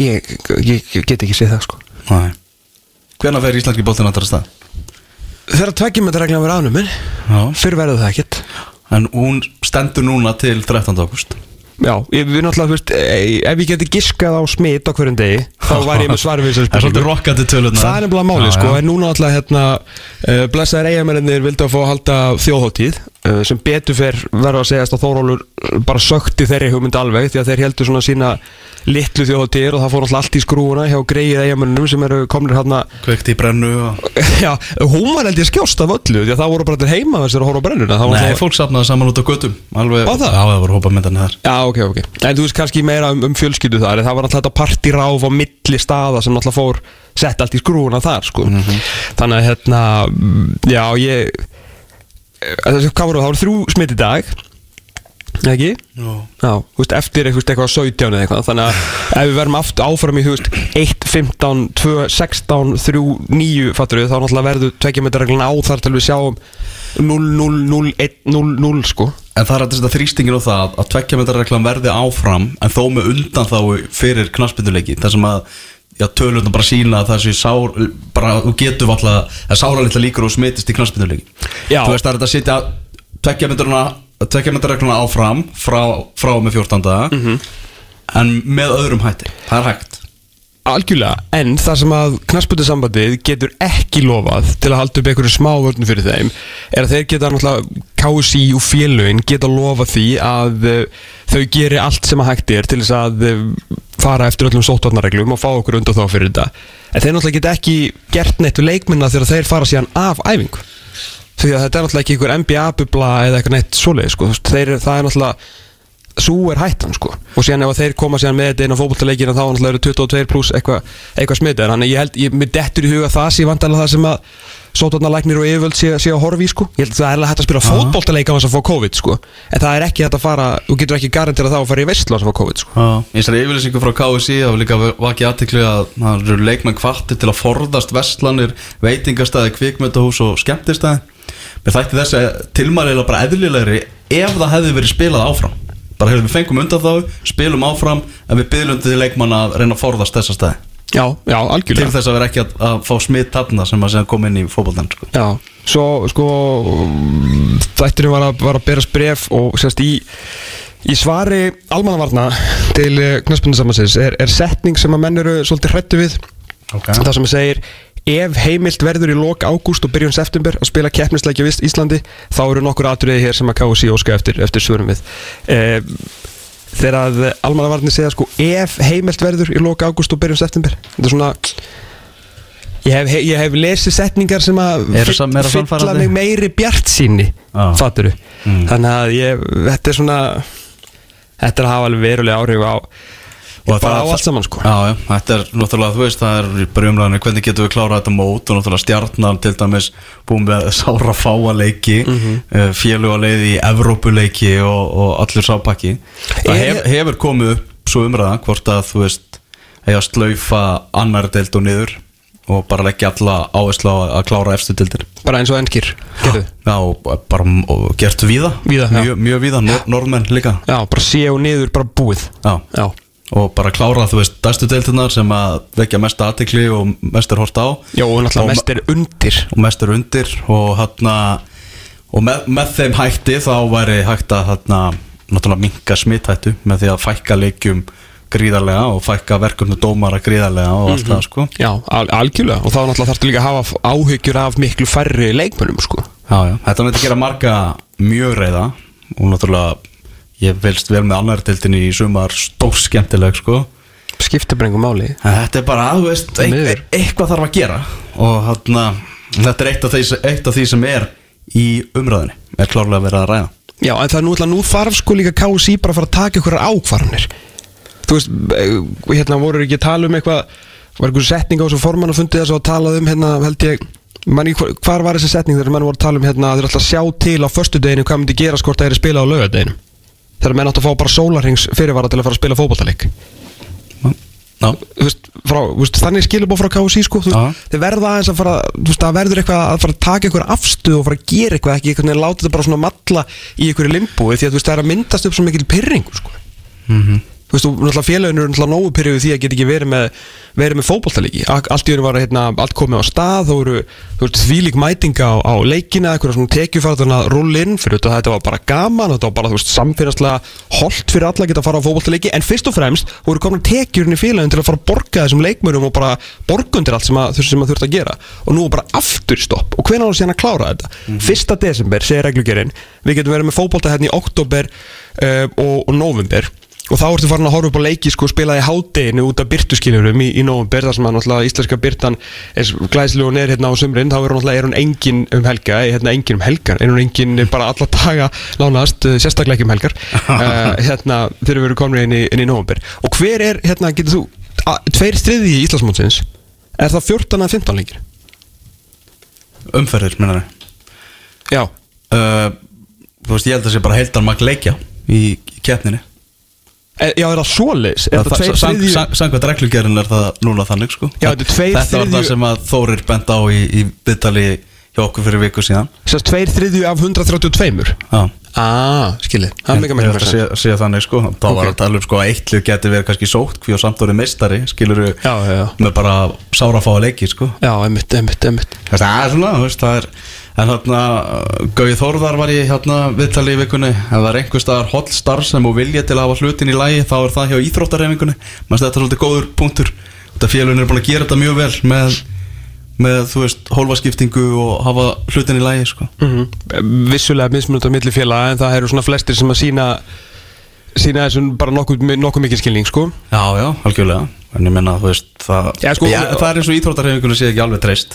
ég, ég, ég get ekki séð það sko. Nei. Hvenær fer íslenski bóttin að stað? Þegar tvekkjum þetta regla verið Já. Fyrir verður það ekkert. En hún stendur núna til 13. ágúst. Já, ég, við náttúrulega, þú veist, e- ef ég geti giskað á smit á hverjum degi Þá var ég með svar við þessari (laughs) Það er svolítið rokkandi töluna Það er nefnilega máli, sko, en núna alltaf hérna uh, blessaðir eigamennir vildu að fá að halda þjóðháttíð uh, sem betur fer verða að segjast að Þórólur bara sökti þeirri hugmynd alveg því að þeir heldur svona sína litlu þjóðháttíðir og það fór alltaf allt í skrúuna hjá greið eigamennum sem eru komnir hérna Kveikt í brennu og... (laughs) Já, hún var held ég skjást af öllu því að það voru bara til heima þessir að horfa á brennuna Það Nei, alltaf- fólk sapnaði saman út á göttum Alveg Var það? Það voru hópa myndan þar Já, ok, ok En þú veist kannski meira um, um fjölskyldu þar Það var alltaf þetta partiráf á milli staða sem alltaf fór sett allt í skrúuna þar sko. Þannig að hérna mm, Já, ég eh, það? Það? Voru þrjú smitt í dag. Ekki? Já. Veist, eftir eitthvað, eitthvað 17 eða eitthvað. Þannig að ef við verðum áfram í, veist 1, 15, 2, 16, 3, 9 Fattur við, þá náttúrulega verður reglun á þar til við sjáum 0, 0, 0, 1, 0, 0 sko. En það er þetta þrýstingin á það að tvekkjametarreglan verði áfram en þó með undan þá fyrir knaspinduleiki þar sem að já, tölurna bara sína að það sé sár bara, þú getur valla að sára litla líkur og smitist í knaspinduleiki Já. Þú veist það er þetta að setja tvekkjametarregluna áfram frá, frá með 14. Mhm. en með öðrum hætti það er hægt Algjörlega, en það sem að knassbútið getur ekki lofað til að halda upp einhverju smá vörnum fyrir þeim er að þeir geta náttúrulega KSI og félögin geta lofað því að uh, þau geri allt sem að hægt er til þess að uh, fara eftir öllum sótvarnarreglum og fá okkur undan þá fyrir þetta. En þeir náttúrulega geta ekki gert neitt við leikminna þegar þeir fara síðan af æfingu. Því að þetta er náttúrulega ekki einhver NBA-bubla eða eitthvað neitt svoleið sko. Þeir, það er náttúrulega svo er hættan sko. Og síðan ef þeir koma síðan með þetta inn á fótbollaleikina þá náttúrulega eru 22 pluss eitthvað eitthva smitið. Þannig ég held, ég, mér dettur í huga það sé vandalega það sem að sótarnarlæknir og yfirvöld sé, sé að horfa í sko ég held að það er hægt að spila fótbollaleika á þess að fá COVID sko en það er ekki hægt að fara, þú getur ekki garantera það að fara í veistlu á þess að fá COVID sko Já, í þessari yfirlýsingu frá KSI þá líka vakið aðtiklu að það eru leikmenn kvartir til að forðast vestlanir, veitingastæði, kvikmyndahús og skemmtistæði. Mér þætti þessi tilmælilega bara eðlilegri ef það hefði verið spilað áfram. Bara hefur við fengum undan þá, spilum áfram en við byrjum til leikmann að reyna að forðast þessa stæði. Já, já, Til algjörlega þess að vera ekki að, að fá smitt þarna sem að segja koma inn í fótboltan sko. Já, svo sko þætturinn var að, að berast bref og sérst í í svari almannavarna til knaspunnsamansins er, er setning sem að menn eru svolítið hrættu við okay. það sem segir ef heimilt verður í lok ágúst og byrjun september að spila keppnisleikja vist Íslandi þá eru nokkur atriði hér sem að KSI óska eftir, eftir svörum við eh, þegar að almannavarnir segja sko ef heimilt verður í lok ágúst og byrjun september þetta er svona ég hef, ég hef lesið setningar sem að fylla mig meiri bjart síni Já. fatturu Mm. þannig að ég, þetta er svona þetta er að hafa alveg verulega áhrif á Og það- allt saman sko. Já, já, þetta er náttúrulega, þú veist, það er bara umræðinu hvernig getum við klárað þetta mót og náttúrulega stjarnan til dæmis búin með (laughs) sára fáa leiki mm. -hmm. félug á leiði í Evrópuleiki og, og allur sápakki. Það Er- hef, hefur komið upp svo umræða hvort að þú veist eiga að slaufa annar deild og niður og bara leggja alla áherslu á að klára efstu dildir Bara eins og ennskir gerðu Já, bara og gert víða, Víða, já. mjög, mjög víða, Nor norðmenn líka. Já, bara sé og niður, bara búið. Já, Já, og bara klára, þú veist, dæstu deildirnar sem að vekja mest aðtekli og mest er hort á. Já og náttúrulega mest er undir. Og mest er undir og hérna og með, með þeim hætti þá væri hægt að hérna náttúrulega minka smithættu með því að fækka leikjum gríðarlega og fækka verkefnu dómara gríðarlega og allt það sko. Já, al algjörlega. Og þá náttúrulega þarftu líka að hafa áhyggjur af miklu færri leikmönnum sko. Já, já. þetta myndi gera marga mjög reyða og náttúrulega ég vilst vel með annar dildin í sumar stór skemmtileg sko. Skiptir bara einhver máli. En þetta er bara, þú veist, Því miður. eit, eitthvað þarf að gera. Og hérna þetta er eitt af, því, eitt af því sem er í umræðinni, er klárlega verið að ræða. Já, en það er nú alltaf, nú þarf sko líka KSI bara að fara að taka ykkur ákvarðanir. Þú veist, eh, hérna voru ekki að tala um eitthvað Var einhver setning á þessu formann að fundi þess að talað um hérna, held ég Man, hvar var þessi setning þegar mann voru að tala um hérna að þeir ætla að sjá til á föstudeginu hvað myndi gerast hvort það er spila á laugadeginu þegar menn átt að fá bara sólarhings fyrirvara til að fara að spila veist, þannig skilubó frá KSI sko, þeir verða aðeins að fara þú veist, það verður eitthvað að fara að taka einhver afstuð og fara að gera eitthvað, ekki einhvern veginn láta þetta bara svona malla í einhverju limbúi því að þú veist, það er að myndast upp svo mikil pyrringu sko. Mhm. þú veist, og náttúrulega félaginu er náttúrulega nógu pyrringu því að geta ekki verið með verið með fótballtalíki, allt í öðru var hérna, allt komið á stað, þú eru þú veist, þvílík mætinga á, á leikina eitthvað svona tekjufarðan að rulla inn. Fyrir þetta, þetta var bara gaman, þetta var bara þú veist, samfélagslega holdt fyrir alla að geta að fara á fótballtalíki en fyrst og fremst voru komin tekjurinn í félagin til að fara að borga þessum leikmörum og bara borgundir allt sem að, sem að þurft að gera. Og nú bara aftur stopp. Og hvenær á síðan að klára þetta? Fyrsta desember, segir reglugerinn við getum verið með fótbolta hérna í oktober uh, og, og november og þá ertu farin að horfa upp á leiki sko spila í hádeginu út af byrtuskilurum í, í november þar sem að náttúrulega íslenska byrtan er glæslu og neður hérna á sumrin. Þá er hún náttúrulega er hún engin um helga eh, hérna engin um helgar, er hún engin bara alla daga nánast, eh, sérstaklega ekki um helgar. Uh, (laughs) hérna þegar við erum komin inn í, í november og hver er, hérna getur þú að, tveir striði í Íslandsmótsins er það 14 að 15 leikir? umferðir, minna Já, uh, Þú veist, ég held að það sé bara heildan magn leikja í, í keppninni já er það? Er þriðju sam- Samkvæmt reglugerinn er það núna þannig sko. Já, þetta er tveir Þetta var það þriðju- sem að Þórir bent á í, í byttali hjá okkur fyrir viku síðan. Sérst tveir þriðju af 132 Já. Ah, skilið, það er mega Ég mega ætla að segja, segja þannig sko. Þá var Ok. að tala um sko að eitt lið geti verið kannski sótt Hví og samt orðið meistari Skilur Já, já, já. með bara sárafáa leiki sko. Já, einmitt, einmitt, einmitt. Það er svona, það er En hérna, Gauði Þórðar var ég hérna viðtali í vikunni. Ef það er einhver staðar holl starf sem og vilja til að hafa hlutin í lægi Þá er það hjá íþróttarhefingunni Mannst þetta er svolítið góður punktur. Þetta félun er búin að gera þetta mjög vel Með, með þú veist, hólfaskiptingu og hafa hlutin í lægi sko. Mm Vissulega mismunandi á milli félaga en það eru svona flestir sem að sína sína þessum bara nokkuð, nokkuð mikið skilning sko. Já, já, algjörlega. En ég menna, þú veist, það, Já, sko- það er eins og íþróttarhefingunni sé ekki alveg treyst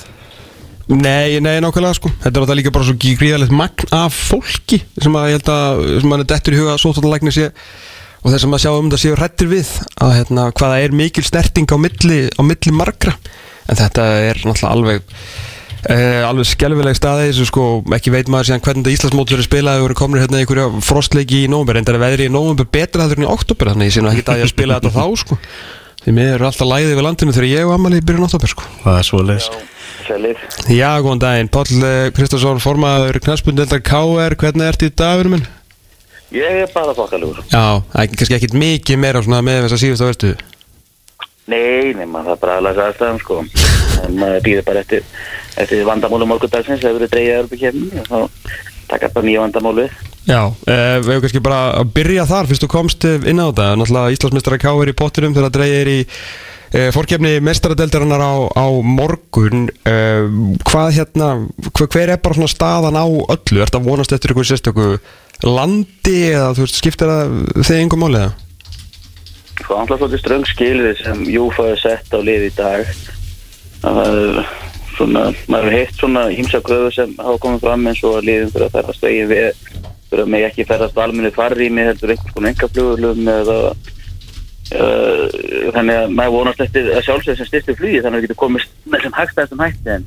Nei, nei, nákvæmlega sko. Þetta er alltaf líka bara svo gríðalegt magn af fólki sem að ég held að sem að dettur í huga að sóttáttalækni sé og þess að maður sjá um þetta séu hrættir við að hérna, hvaða er mikil snerting á milli, á milli margra. En þetta er náttúrulega alveg Uh, alveg skelvileg staði þessu sko. Ekki veit maður síðan hvernig þetta Íslandsmót verið spilað og eru komin hérna í einhverja frostleiki í nóvember. En það er veðri í nóvember betra heldur en í oktober þannig ég sé nú ekki að ég að spila þetta þá sko. Því mér eru alltaf læðið við landinu þegar ég og Amalí byrjun oktober sko. Það er svo leis Sælir. Já, góðan daginn, Páll eh, Kristjánsson formaður knæspundeldar KR, hvernig ertu í dagur minn? Ég er bara þokkalugur. Já, það er kannski ekkit mikið meira svona með þess að síðust á verstu Nei, maður það bara aðlæsa aðstæðum, sko. En maður býður bara eftir, eftir vandamálu morgundagsins, ef við erum dreigið að erum kemni, þá taka bara nýja vandamál við. Já, uh, við hefum kannski bara að byrja þar fyrst þú komst eh, inn á þetta Náttúrulega Íslandsmeistara KR í pottinum þegar það dreigir í uh, fórkefni mestaradeldarinnar á, á morgun uh, Hvað hérna, hver, er bara svona staðan á öllu? Er þetta vonast eftir einhverju sérstöku landi eða þú veist, skiptir það þegar einhver máliða? Sko, alltaf svolítið ströng skilið sem Júfa er sett á lið í dag. Það er svona, maður hefur heitt svona hýmsa kröfu sem hafa komið fram eins og að liðum fyrir að ferðast veginn við, fyrir að mig ekki ferðast almenni farrými heldur einhvers konar engaflugulum eða þannig að maður vonast eftir að sjálfsögð sem styrstu flugi þannig að það getur komist með sem hægstæðstum hætti en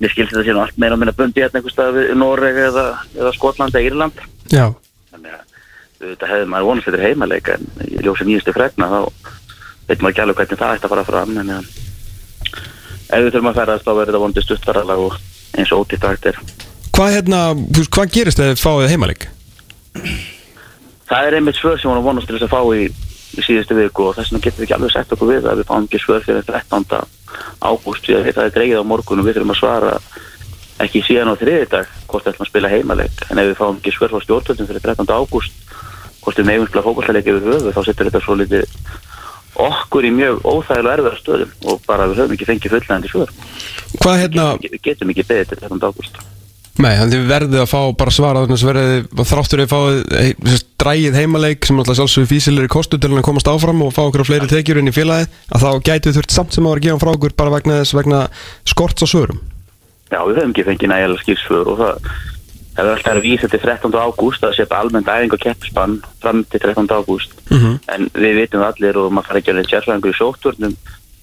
mér skilst þetta síðan allt meira og minna bundi hérna einhvers stað við Noreg eða, eða Skotland eða Írland. Já, þannig að þetta hefði maður vonast eftir heimaleika en í ljósi nýjustu fregna þá veit maður ekki alveg hvernig það ætti að fara fram en, ef við þurfum að ferðast þá verður þetta vonandi stuttaralag og eins og ótítt hægt er. Hvað hérna, hvað gerist í, síðustu viku og þess vegna getum við ekki alveg sett okkur við að við fáum ekki svör fyrir 13. ágúst því að það er dreigið á morgun og við þurfum að svara ekki síðan á þriði dag hvort við ætlum að spila heimaleik en ef við fáum ekki svör frá stjórnvöldum fyrir 13. ágúst hvort við meðum spila fókvallaleik yfir höfu þá setur þetta svo litið okkur í mjög óþægilega erfiðar stöðum og bara við höfum ekki fengið fullnægandi svör Hvað hérna, við getum ekki beðið til 13. ágúst nei, þannig þið verðið að fá bara svara þannig að verðið þráttur að he- þess, drægið heimaleik sem alltaf sjálfsögur físilegri kostu til að komast áfram og fá okkur á fleiri tekjur inn í félagið að þá gætu þurft samt sem að vera að gefa frá okkur bara vegna þess vegna skorts á svörum Já, við höfum ekki fengið nægilega skýrsför og það það er alltaf að vísa til 13. ágúst að setja almennt æfing og keppispann fram til 13. ágúst Mhm. en við vitum allir og maður fara ekki að leita sérfræðingur í sótturnum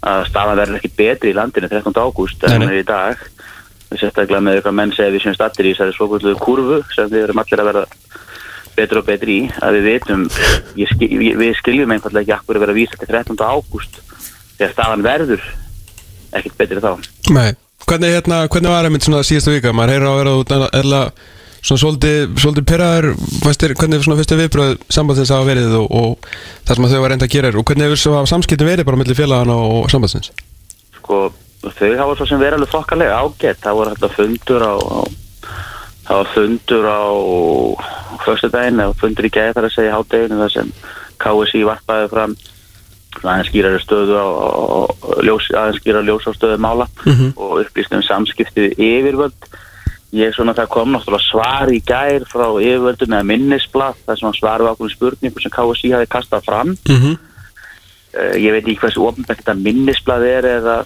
að staðan verður ekki betri í landinu 13. ágúst en er í dag við sérstaklega með eitthvað menn segja við sem stattir í þessari svokvöldu kurvu sem við erum allir að verða betur og betri í að við vitum ég skil, við skiljum einfallega ekki akkur að vera að vísa til 13. ágúst þegar staðan verður ekkert betri þá Nei, hvernig, hérna, hvernig var einmitt svona síðasta vika? Maður heyra að vera út eða svona svolítið, svolítið pyrraður hvernig svona fyrstu viðbröð sambandsins hafa verið og, og það sem þau var reynda að gera er og hvernig hefur samskiptin verið bara millir félagana og sambandsins? sko, þau hafa svo sem verið alveg þokkalega ágætt, það voru hægt fundur á, á það var fundur á föstudaginn eða fundur í gæði þar að segja hátteginu þar sem KSI varpaði fram aðeins skýrari stöðu á, ljós, aðeins skýrari ljós á stöðu mála Mhm. og upplýstum samskiptið yfirvöld ég svona það kom náttúrulega svar í gær frá yfirvöldum eða minnisblad þar sem hann svarði ákveðin spurningu sem KSI hafi kastað fram Mm -hmm. ég veit ekki hversu ofnbært þetta minnisblad er eða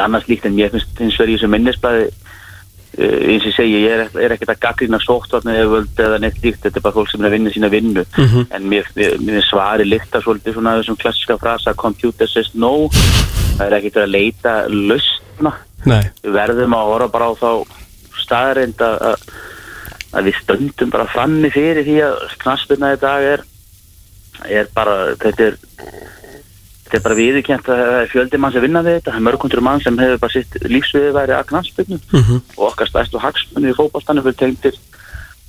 annars líkt en ég finnst hins vegar í þessu minnisbladi uh, eins og segi, ég er, er ekkert að gaggrina sóttvarni eða völd eða neitt líkt þetta er bara fólk sem er að vinna sína vinnu. Mhm. en mér, mér, mér svari líkta svolítið svona þessum klassiska frasa computer says no. Það er ekkert að leita lausna. Við verðum að horfa bara á þá staðarind að, að, að við stöndum bara frammi fyrir því að knaspirna í dag er er bara, þetta er þetta er bara viðurkjent að það er fjöldi mann sem vinna við þetta, það er mörgundur mann sem hefur bara sitt lífsviði væri að knaspirnu Mhm. og okkar stærstu hagsmunni í fótballstanum fyrir tengdir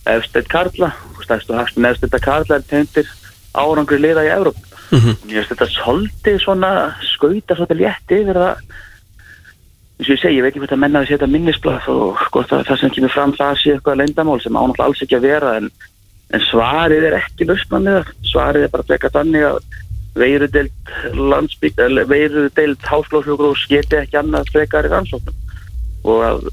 efstætt Karla. Og stærstu hagsmunni efstætt Karla er tengdir árangri liða í Európ Mhm. Mér finnst þetta svolítið svona skauta svolítið létt yfir það. Eins og ég segi, ég veit ekki hvort að menna að setja minnisblað og sko það, það sem kemur fram það sé eitthvað leyndamál sem ánáttúrulega alls ekki að vera en, en svarið er ekki það svarið er bara að veirudelt landsbygg veirudelt háskólaflugrús geti ekki annað frekar í rannsóknum. Og að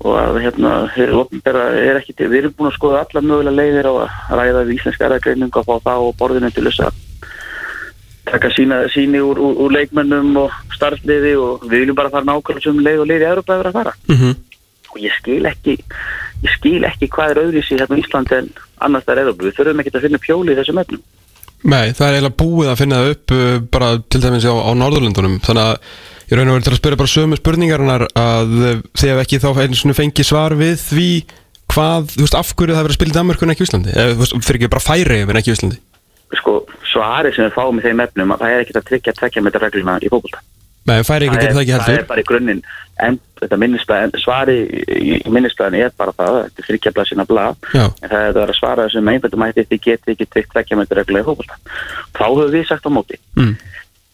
og að hérna, er ekki við erum búin að skoða alla mögulega leiðir á að ræða við íslenska erðagreiningu og fá það og borðinu til þess að taka sína, síni úr, úr, úr leikmönnum og starfsliði og við viljum bara fara nákvæmlega sem leið og leið í Európa að vera að fara. Mhm. og ég skil ekki ég skil ekki hvað er öðruvísi hérna í Íslandi en annars það er Európa, við þurfum ekki að finna pjóli í þessum efnum Nei, það er eiginlega búið að finna það upp uh, bara til dæmis á, á Norðurlundunum þannig að ég raun og verið til að spyrja bara sömu spurningarinnar að uh, hef ekki þá einu svona fengið svar við því hvað, þú veist, af hverju það verið að spila í Danmörku en ekki Íslandi? Eða þú veist, fyrir ekki bara færi en ekki Íslandi? Sko, svari sem við fáum í þeim efnum að það er ekki að tryggja tvekja með regluna í fókbalta Nei, færi ekki getur það ekki það er heldur bara í grunninn. En þetta minnisblað, svari í, minnisblaðinu er bara það, þetta er þryggja blað sína blað en það er að vera að svara þessum einföldum hætti þið getið ekki tryggt tvekja með regluna í fókbalta þá höfum við sagt á móti mm.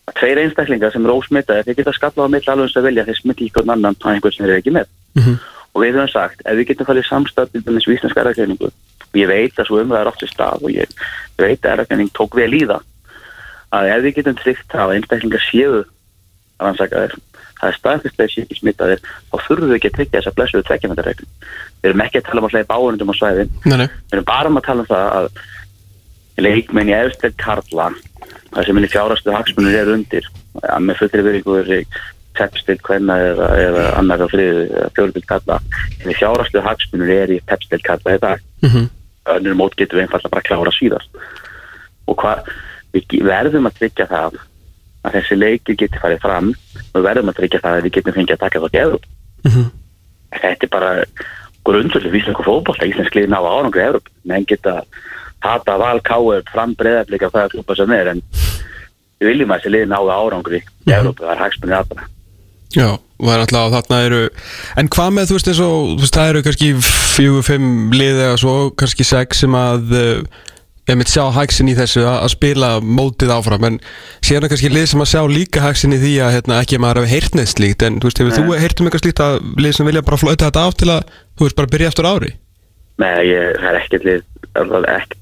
að tveir einstaklingar sem eru ósmittaði þeir geta skallað á milli alveg eins að vilja þeir smitti hvern annan á einhvern sem þeir eru ekki með. Mm og við höfum sagt, ef við getum erðagreiningu og ég veit að um það er að erðagreining tók vel í það að ef við getum tryggt það að einstaklingar séu rannsakaðir. Það er staðfyrstlega séu ekki smittaðir þá þurfum við ekki að tryggja þess að blessuðu tvekkjumættarreglum við erum ekki að tala um að sleipa áhörnundum á svæðin Nei, nei, við erum bara um að tala um það að leikmenn í efstel Karla það sem minni fjárastu hagsmunir er undir að með fullri veringu er pepstild hvenna eða, eða annar á fjórubild Karla en fjárastu hagsmunir er í pepstild Karla dag. Mm önnur mót getum við einfallega bara klára síðast. Og hvað við verðum að tryggja það að þessi leikir geti farið fram. Og verðum að tryggja það að við getum fengið að taka það geður Mhm. þetta er bara grundvöldu íslensku fótbolta, íslensk liði ná árangri í Evróp, menn geta hata val káur fram breyðablika hvaða klúpa sem er en við viljum að þessi liði ná árangri í Evróp, það er hagsmunni aðbara Já, og það er alltaf þarna eru En hvað með, þú veist, eins og þú veist, það eru kannski fjögur, fimm lið eða svo, kannski sex sem að uh, ég mitt sjá hægsin í þessu að, að spila mótið áfram en síðan er kannski lið sem að sjá líka hægsin í því að hérna, ekki að maður hafi heyrt neitt slíkt en þú veist, hefur þú heyrt um eitthvað slíkt að lið sem vilja bara flöta þetta af til að þú veist, bara byrja eftir ári? Nei, ég, það er ekkert lið alveg ekki,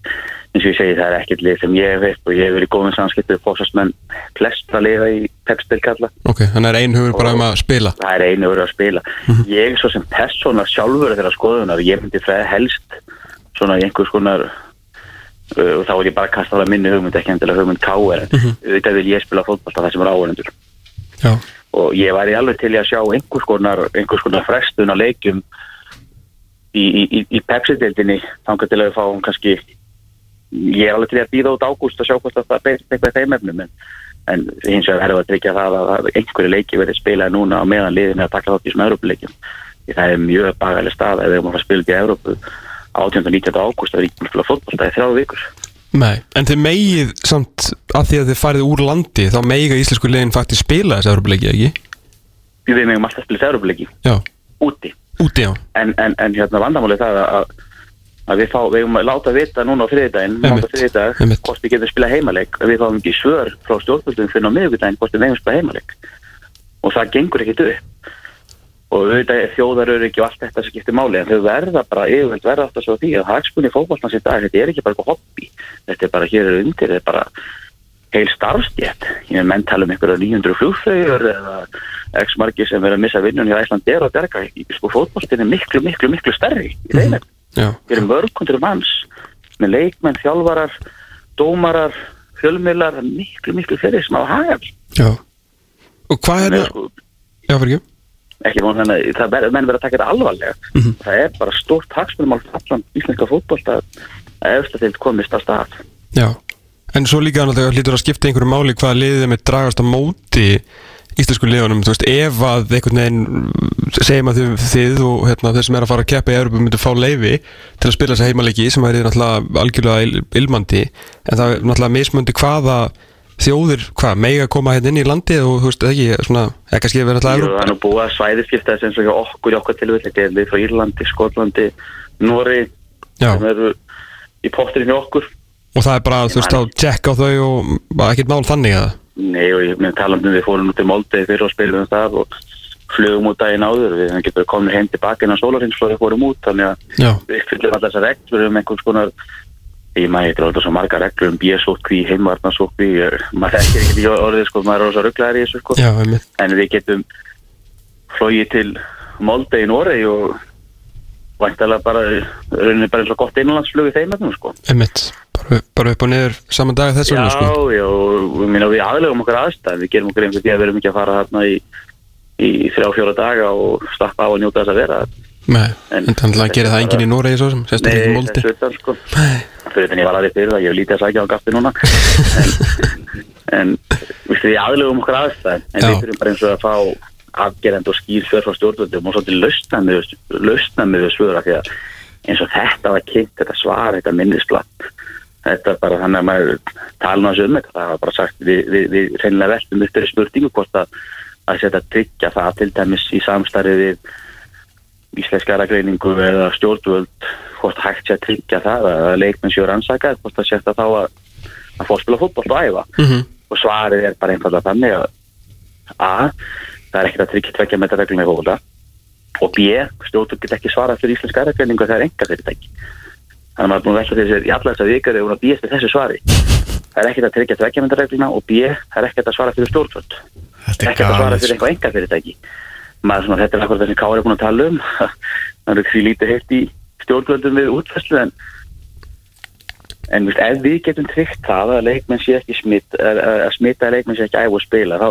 eins og ég segi það er ekkert lið sem ég hef og ég hef verið í góðum samskiptu fósastmenn flestra liða í pepstilkalla Ok, þannig er ein hugur bara um að spila. það er verið að spila. Ég svo sem persóna sjálfur þeirra skoðunar ég og þá er ég bara að kasta það minni hugmynd ekki endilega hugmynd káer en auðvitað vil ég spila fótbolta það sem er Já, og ég væri alveg til að sjá einhvers konar, einhvers konar frestun á leikjum í, í, í, í Pepsi-deildinni þangar til að við fáum kannski ég er alveg til að býða út ágúst og sjá hvort að það beist eitthvað þeim efnum en, en hins vegar verður að tryggja það að, að einhverju leiki verið spilað núna á meðan liðin er að taka þátt í svona Európa-leikjum því það er mjög bagalega stað ef við erum að fara að spila út í Európu 18. og 19. ágúst að erum að spila fótbolta í þrjáðu vikur nei, en þið megið samt að því að þið farið úr landi þá meiga íslensku liðin faktisk spila þessi Európa-leiki, ekki? við megum alltaf spila Európa-leiki Já, úti úti á en, en, en hérna vandamáli það að, að við, fá, við eigum að láta vita núna á þriðdægin þriðjudag, einmitt. hvort við getum spila heimaleik við fáum ekki svör frá stjórnvöldum fyrir á miðvikudaginn hvort við að spila heimaleik og það gengur ekkit upp og auðvitað er þjóðarur ekki og allt þetta sem skiptir máli en þau verða bara yfirveld verða alltaf svo því að hagsmunni fókbaltans í dag þetta er ekki bara eitthvað hobby. Þetta er bara hér er undir þetta er bara heil starfstjætt ég er menn tala um einhverja 900 flugflögur eða x margir sem verða að missa vinnun hjá Æsland er og derga sko fótboltin er miklu miklu miklu stærri í þeim mm Já, við erum mörgundur manns með leikmenn, þjálfarar, dómarar fjölmiðlar, það er miklu miklu fyrir sem hafa hagað ekki von þannig að það ver, menn verða að taka þetta alvarlega. Mhm. það er bara stórt hagsmunum á allan íslenska fótbolt að að eftir til komist að stað. Já, en svo líka náttúrulega hlýtur að skipta einhverju máli hvað liðið með dragast á móti íslensku liðunum, þú veist, ef að einhvern veginn, mm, segjum að þið, þið og hérna, þeir sem er að fara að keppa í Európa myndu fá leifi til að spila þessi heimaleiki sem væri náttúrulega algjörlega il- ilmandi. En það er náttúrulega mismöndi hvaða þjóðir, hvað, mega koma hérna inn í landið og þú veist, ekki, svona, eða kannski verið Jú, náttúrulega það er nú búið að svæðiskipta þess eins og okkur í þetta er lið frá Írlandi, Skotlandi, Nóri sem eru í potturinn hjá okkur. Og það er bara, þú veist, að tjekka á þau og ekkert mál þannig að Nei og ég með tala um við fórum út til Moldegi fyrir og spilum það og flugum út daginn áður. Við getum komið heim sólarins við út þannig að Já, ég maður heitir alltaf svo marga reglur um bíasótkví, heimvarnarsótkví maður þekkir ekki í orðið sko maður er rosa rugglaður í þessu sko. Já, en við getum flogið til Moldegi í Noregi og væntalega bara, rauninni bara eins og gott innanlandsflug í þeim efnum sko. Einmitt, bara, bara upp og niður saman dag þess Já, sko. já, og minna, við aðlegum okkur aðstæð, við gerum okkur einhvern að við erum ekki að fara þarna í, í þrjá, fjóra daga og stappa á að njóta þess að vera. Nei, En- en þannig að gera það enginn í Noregi svo sem, sérstaklega fyrir þannig ég var aðeins fyrir það, ég hef lítið að sækja á gafti núna (laughs) en, en við aðlegum okkur aðstæð en Já. við þurfum bara eins og að fá afgerend og skýr svör frá stjórnvöldum og svolítið lausna með, með svöra því að eins og þetta var kynnt, þetta svar, þetta minnisblatt þetta er bara þannig að maður tala náttúrulega um þetta, það var bara sagt við, við, við reynilega veltum upp þeirri spurningu hvort að að setja tryggja það til dæmis í samstarfi við íslenskara greiningu eða stjórnvöld hvort hægt sé að tryggja það að leikmenn séu rannsakað, hvort það sé þetta þá að að að spila fótboll og æfa. Mhm, og svarið er bara einfallega þannig að A, það er ekkert að tryggja tvekja með þetta reglum í fótbolta og B, stjórnvöld get ekki svarað fyrir íslenska greiningu er enga fyrirtæki þannig að maður er búin að velta þessi í alla þess að vikar hún að býja eftir þessu svari. Það er ekkert að tryggja tvekja með þetta regluna og B, það er ekkert að svara fyrir stjórnvöld Að maður svona, þetta er akkur það sem Kári er búin að tala um. (laughs) Það er því lítið heilt í stjórnvöldum við útfæslu en en veist, ef við getum tryggt það að leikmenn sé ekki smitt að, að smita að leikmenn sé ekki æfa og spila þá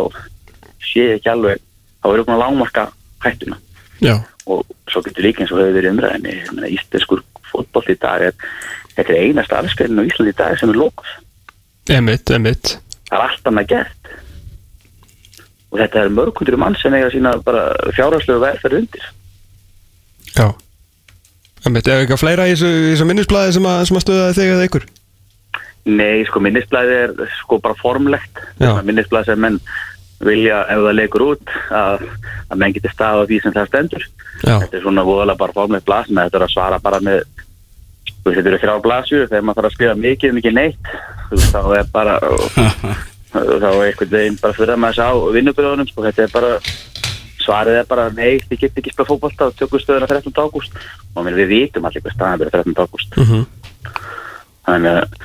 sé ekki alveg þá erum við búin að lágmarka hættuna. Já, og svo getur líka eins og verið umræðinni ég meina, íslenskur fótboll í dag er, þetta er einasta afskriðin á Íslandi í dag sem er lókuð emitt, emitt það er allt annað gert og þetta er mörgundur mann sem eiga sína bara fjárhagslegu verðferð undir. Já. Emitt, ef eitthvað fleira í þessu, minnisblæði sem að, sem að stöða þig eða ykkur? Nei, sko minnisblæði er sko bara formlegt. Minnisblæði sem menn vilja ef það leikur út að, að menn geti stað á því sem það stendur. Já. þetta er svona voðalega bara formleitt blas með þetta er að svara bara með þetta eru þrjá blasjur þegar maður þarf að spila mikið, mikið neitt þá er bara (laughs) (laughs) þá er einhvern veginn bara fyrir að maður sá vinnubrjóðunum, sko, þetta er bara svarið er bara, nei, þið getur ekki spila fótbolta og tökum stöðuna 13. ágúst og við vitum allir hvað staðan byrja 13. ágúst Mhm. þannig að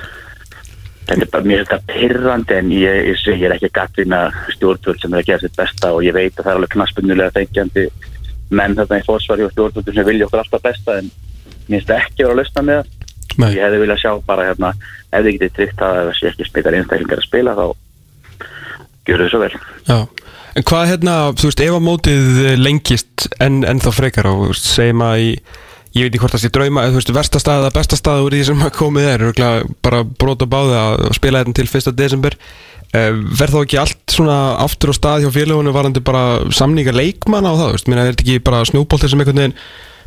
þetta er bara mér þetta pyrrandi en ég, ég, ég er ekki gattinn að stjórnvöld sem er að gera sitt besta og ég veit að það er alveg knaspunnulega þengjandi menn þarna í fórsvari og stjórnvöldum sem vilja okkur alltaf besta en það ekki vera að lausna með það ég hefði viljað sjá bara hérna ef þið getið tryggt að það sé ekki spiltar einstaklingar að spila þá gjör þau svo vel. Já, en hvað hérna, þú veist, ef að mótið lengist en, en þá frekar og þú veist, segjum að í, ég veit ekki hvort það sé drauma, þú veist, versta stað eða besta stað úr því sem að komið er, bara brota báði að spila þetta til 1. desember. Uh, verð þá ekki allt svona aftur á stað hjá félagunum varandi bara samninga leikmanna á það, þú veist, minna er þetta ekki bara snjóboltir sem einhvern veginn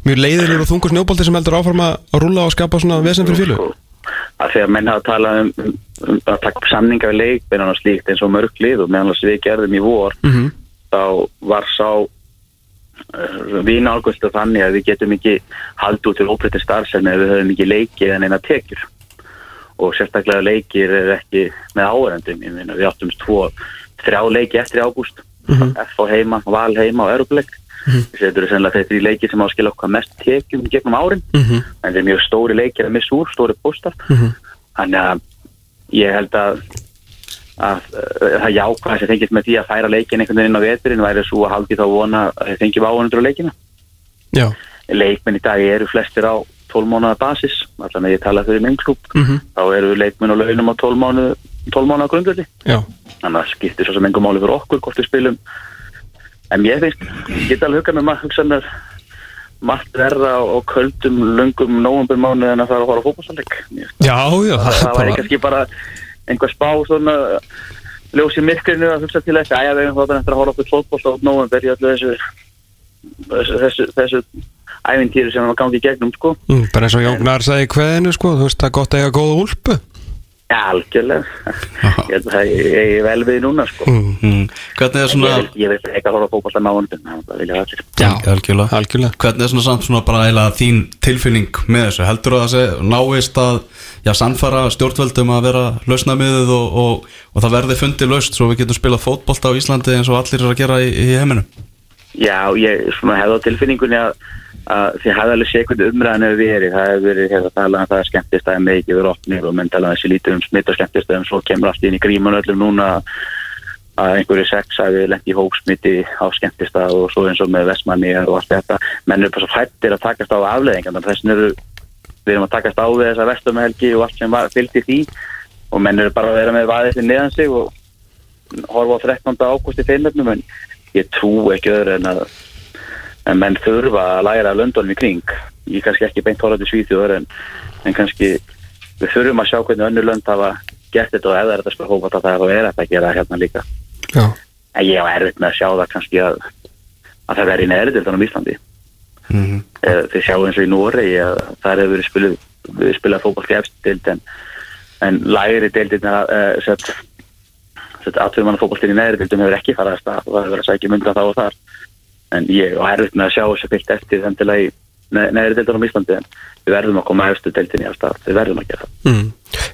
mjög leiðilegur og þungur snjóboltir sem heldur áfram að að rúlla og skapa svona vesen fyrir félög? Sko, að því að menn hafa talað um, um, um að taka samninga við leikmennan og slíkt eins og mörg lið og meðan við gerðum í vor mm -hmm. þá var sá uh, við nálgumstu þannig að við getum ekki haldið út til óbreytti starfsefni ef við höfum ekki leikið en eina tekjur og sérstaklega leikir er ekki með áhverjandum, ég meina við áttum tvo, þrjá leiki eftir ágúst Mhm. F á heima, Val heima og Euroleik þetta eru sennilega þetta í leiki sem á að skila okkar mest tekjum gegnum árin Mhm. en þetta er mjög stóri leikir að missa úr, stóri póstar Mhm. þannig að ég held að að það jákvæða sem fengist með því að færa leikin einhvern veginn inn á veturinn væri svo að haldi þá vona að þeir fengi váðundur á leikina. Já, leikmenn í dag eru flestir á 12 mánuða basis allan að ég tala fyrir minn klúb Mhm. þá eru leikmenn á launum á 12 mánuða 12 mánuða grundvöldi þannig að það skiptir svo sem engum máli fyrir okkur hvort við spilum. En mér finnst, ég get alveg hugað með maður hugsa mér margt verða á köldum, lungum nóvambur en að fara að á fótballsleik já, já það, það bara- kannski bara einhver spá svona ljós í myrkrinu að hugsa til þess að við hefum þáttan eftir að horfa okkur fótboll á nóvambur í öllu þessu þessu, þessu, þessu ævintýri sem við gangi í gegnum sko. Mm, bara eins og Jóngnar sagði í kveðinu sko, þú veist er gott að eiga góða úlpu ja, algjörlega ég að það er vel við núna sko mm. mm. Hvernig er ég svona vil, ég vil ekki að horfa fótboll á nóvambur það vilja allir Já, Algjörlega. algjörlega Hvernig er svona samt svona bara eiginlega þín tilfinning með þessu? Heldur það að það náist að já, sannfara stjórnvöldum að vera lausnamiðið og, og, og það verði fundið laust svo við getum spilað fótbolta á Íslandi eins og allir eru að gera í, í heiminum? Já, ég svona hefði á tilfinningunni að, að hefði alveg séð hvernig umræðan hefur verið, það hefur verið hefur talað um það að skemmtistæði með ekki verið opnir og menn talað um þessi lítið um smitt og skemmtistæðum svo kemur allt inn í gríman öllum núna að einhverju sex hafi lent í hópsmitti á skemmtistæð og svo eins og með vestmanni og allt þetta. Menn eru bara svo fættir að takast á afleðingan þess vegna eru við erum að takast á við þessa vestumhelgi og allt sem fylgdi því. Og menn eru bara að vera með vaðið neðan sig og horfa á 13. ágúst í finnöfnum en að menn þurfa að læra löndunum í kring. Ég kannski ekki beint horfandi svíþjóður en, en kannski við þurfum að sjá hvernig önnur lönd hafa gert þetta og það er þetta spil hópa það þá er að gera hérna líka. Já, en ég hef erfitt með að sjá það kannski að, að það verði neðri til þannig Íslandi. Mm -hmm. Eh, þið sjáu eins og í að það hefur verið spilað, við spilað fókbalt í deild en, en lægri deildin uh, sett, sett aðtöfumann fókbaltin í neðri deildin hefur ekki farað að stað og það hefur verið að sækja mynda þá og þar en ég og erfitt með að sjá þess að fyllt eftir þann til að í ne neðri deildin á Íslandi en við verðum að koma eftir deildin í að stað við verðum að gera það mm.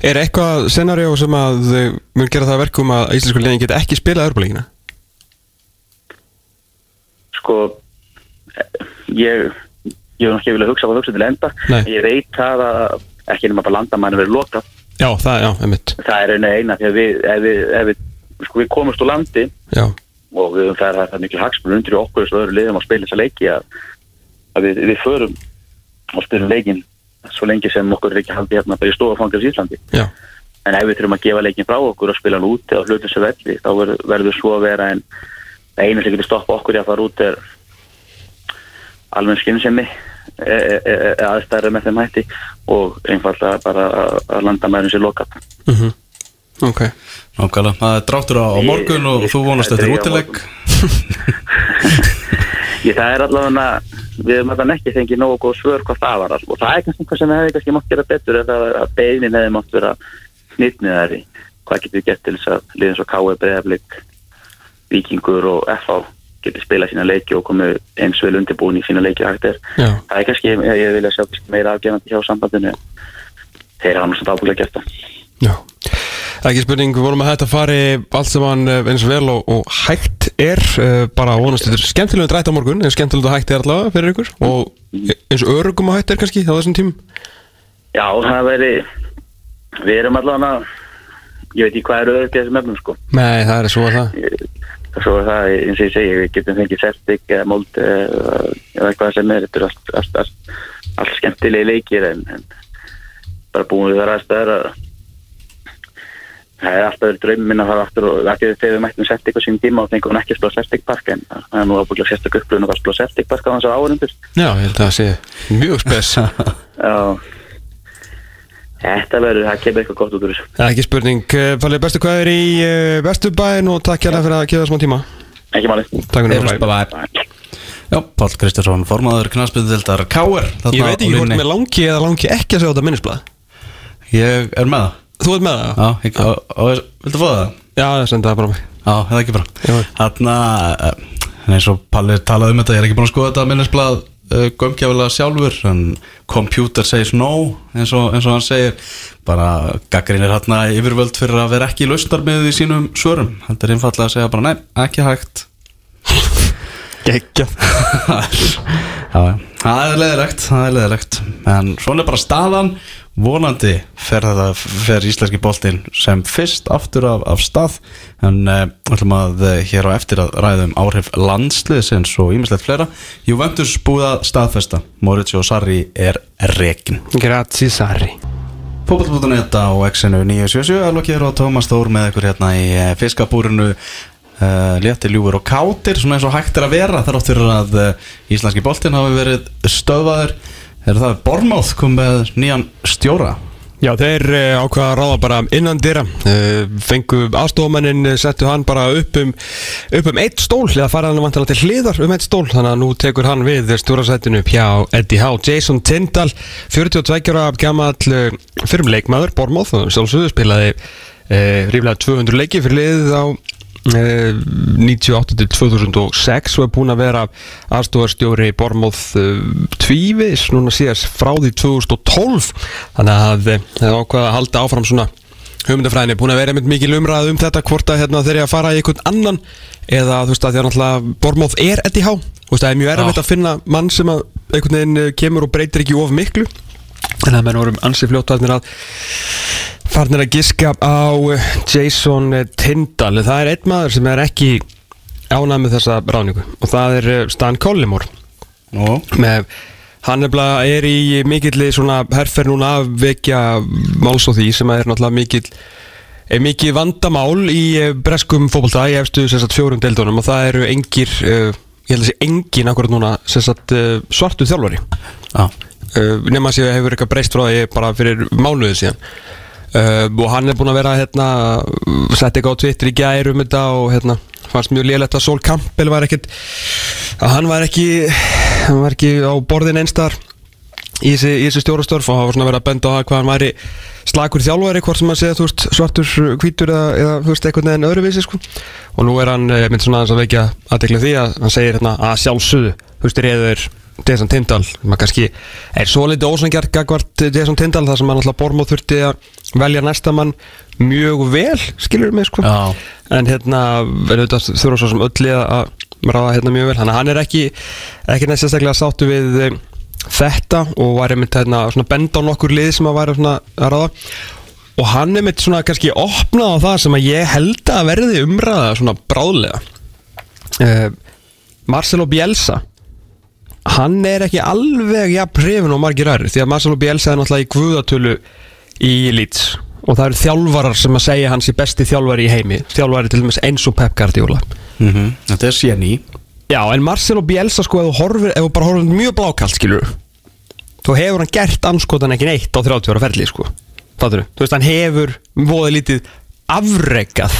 Er eitthvað scenario sem að mun gera það að verkum að íslensku liðin geta ekki spilað örbuleikina? sko ég ég hef ekki viljað hugsa á það hugsa til enda Nei. ég veit það að ekki nema bara landamæni verið lokað Já, það, já, það er eina því að við, ef við, ef við, sko, við komumst úr landi Já, og við, það er það er mikil hagsmunur undir í okkur og öðru liðum að spila þessa leiki að, að við, við förum og spilum leikin svo lengi sem okkur er ekki haldið hérna bara í stofafangars í Íslandi. Já, en ef við þurfum að gefa leikin frá okkur og spila hann út eða hlutum sem velli þá verður, verður svo að vera en einu sem getur stoppa okkur í að fara út er almenn skynsemi e, e, e, aðstæður með þeim hætti og einfalda bara að- að landamæðin sér lokað. Mhm. Ok, Nákvæmlega, það er dráttur á, morgun og þú vonast þetta er eftir (laughs) ég það er allavega við höfum allavega ekki fengið nógu góð svör hvað það var og það er kannski eitthvað sem hefði kannski mátt gera betur eða að beinin hefði mátt vera snitniðari hvað getur við gert til þess að liðin svo káið breyðaflik Víkingur og FH geti spilað sína leiki og komið eins vel undirbúin í sína leiki og er? Já. það er kannski, ég, ég vilja sjá meira afgefandi hjá sambandinu. Þeir hafa náttúrulega ábúinlega gert það. Já, ekki spurning, við vonum að þetta fari allt saman eh, eins vel og, og hægt er uh, bara að vonast þetta er skemmtilega drætt á morgun, en skemmtilega hægt er allavega fyrir ykkur og eins örugum að hægt er kannski á þessum tímum. Já, það veri við erum allavega ég veit ekki hvað er auðvitað þessum efnum sko. Nei, það er svo að það. Svo er það eins og ég segi við getum fengið Celtic eða Mold eða, eitthvað sem er þetta er allt, allt, allt, allt skemmtilegi leikir en, en bara búin við það aðstæður að það er alltaf verið drauminn að fara aftur og ekki þegar við mættum Celtic á sín tíma og fengum hann ekki að spila Celtic Park en það er nú ábygglega sérstak upplöfun að spila Celtic Park á hans á áhörundur Já, ég held að það sé mjög spes. (laughs) Já. Þetta verður, það kemur eitthvað gott út úr þessu. Ekki spurning, Eh, Fallið bestu hvað er í uh, Vesturbæn og takk hérlega fyrir að gefa það smá tíma. Ekki máli Takk fyrir það. Já, Páll Kristjánsson, formaður knarsbyndildar K.R. Ég veit á ekki hvort mér langi eða langi ekki að segja þetta minnisblad Ég er með það Þú ert með það? Já, ég, og, og, viltu fá það? Já, senda það bara mig Já, það er ekki bara Jú. Þarna, eh, eins og Palli talaði um þetta Ég er ekki búin að skoða þetta minnisblad uh, gömgjafilega sjálfur en computer says no eins og, eins og hann segir bara gaggrínir hérna yfirvöld fyrir að vera ekki í lausnarmið í sínum svörum þetta er einfallega að segja bara nei, ekki hægt (laughs) já. (laughs) það er leðilegt það er leðilegt en svona er bara staðan. Vonandi fer þetta fer íslenski boltinn sem fyrst aftur af, af stað. En uh, ætlum að uh, hér á eftir að ræðum áhrif landsliðsins og ímislegt fleira. Juventus búið að staðfesta. Mauricio Sarri er rekin Grazie Sarri. Fótboll.net á X-inu 977 alveg hér og Tómas Þór með ykkur hérna í eh, fiskabúrinu uh, létti ljúfur og kátir svona eins og hægt er að vera þar áttur að uh, íslenski boltinn hafi verið stöðvaður. Er það Bormáð kom með nýjan stjóra? Já, þeir uh, ákvaða að ráða bara innan dyra. Uh, fengu aðstofumennin settu hann bara upp um upp um eitt stól, eða fara hann vantilega til hliðar um eitt stól, þannig að nú tekur hann við stjórasættinu hjá Eddie Howe. Jason Tindall, 42 ára gamall uh, fyrrum leikmaður, Bormóð sjálfsögðu spilaði ríflega 200 leiki fyrir liðið á 98 til 2006 og er búinn að vera aðstofarstjóri Bormóð uh, tvívis núna síðast frá því 2012 þannig að uh, það er ákvað að halda áfram svona hugmyndafræðinni, búin að vera einmitt mikil umræð um þetta hvort að hérna, þeir eru að fara í einhvern annan eða þú veist að því að náttúrulega Bormóð er Eddie Howe, þú veist að það er mjög erfitt að finna mann sem að einhvern veginn eh, kemur og breytir ekki of miklu en það menn vorum ansi fljóttarnir að farnir að giska á eh, Jason eh, Tindall það er einn maður sem er ekki ánægð með þessa ráningu og það er eh, Stan Collymore. Nú, með hann er, er í mikilli svona herfer núna að vekja máls á því sem er náttúrulega mikill er mikið vandamál í breskum fótbolta í efstu fjórum deildunum og það eru engir ég held að sé engin akkurat núna sagt, svartu þjálfari. Já, uh, nema að sé hefur eitthvað breyst frá því bara fyrir mánuðið síðan. Uh, og hann er búinn að vera hérna, sett eitthvað á Twitter í gær um þetta og hérna, fannst mjög lélegt að Sol Campbell var ekkit að hann var ekki hann var ekki á borðin einstar í þessi stjórastörf og það var svona verið að benda á það hvað hann væri slagur þjálfari hvort sem að segja þú veist svartur hvítur eða, eða þú veist einhvern veginn öðruvísi sko. Og nú er hann eh, mynd svona aðeins að vekja aðtekla því að hann segir hérna að sjálfsögðu þú veist reyður Jason Tindall maður kannski er svo litið ósangjart gagvart Jason Tindall þar sem hann alltaf Bormóð þurfti að velja næsta mann mjög vel skilur mig sko. Já, en hérna auðvitað þurfa svo sem öllu að ráða hérna mjög vel. Þannig að hann er ekki ekki næst sérstaklega sáttu við eh, þetta og var einmitt hérna svona benda á nokkur lið sem að væri svona að ráða. Og hann er mitt svona kannski opnað á það sem að ég held að verði umræða svona bráðlega. Uh, Marcelo Bielsa hann er ekki alveg jafn hrifin og margir aðrir því að Marcelo Bielsa er náttúrulega í guðatölu í Leeds. Og það eru þjálfarar sem að segja hans er besti þjálfari í heimi þjálfari til dæmis eins og Pep Guardiola. Mm þetta er séni Já, en Marcelo Bielsa sko ef þú þú bara horfir mjög blákalt skilur þá hefur hann gert anskotan ekki neitt á 30 ára ferli sko. Fattur þú? veist, hann hefur voða lítið afrekað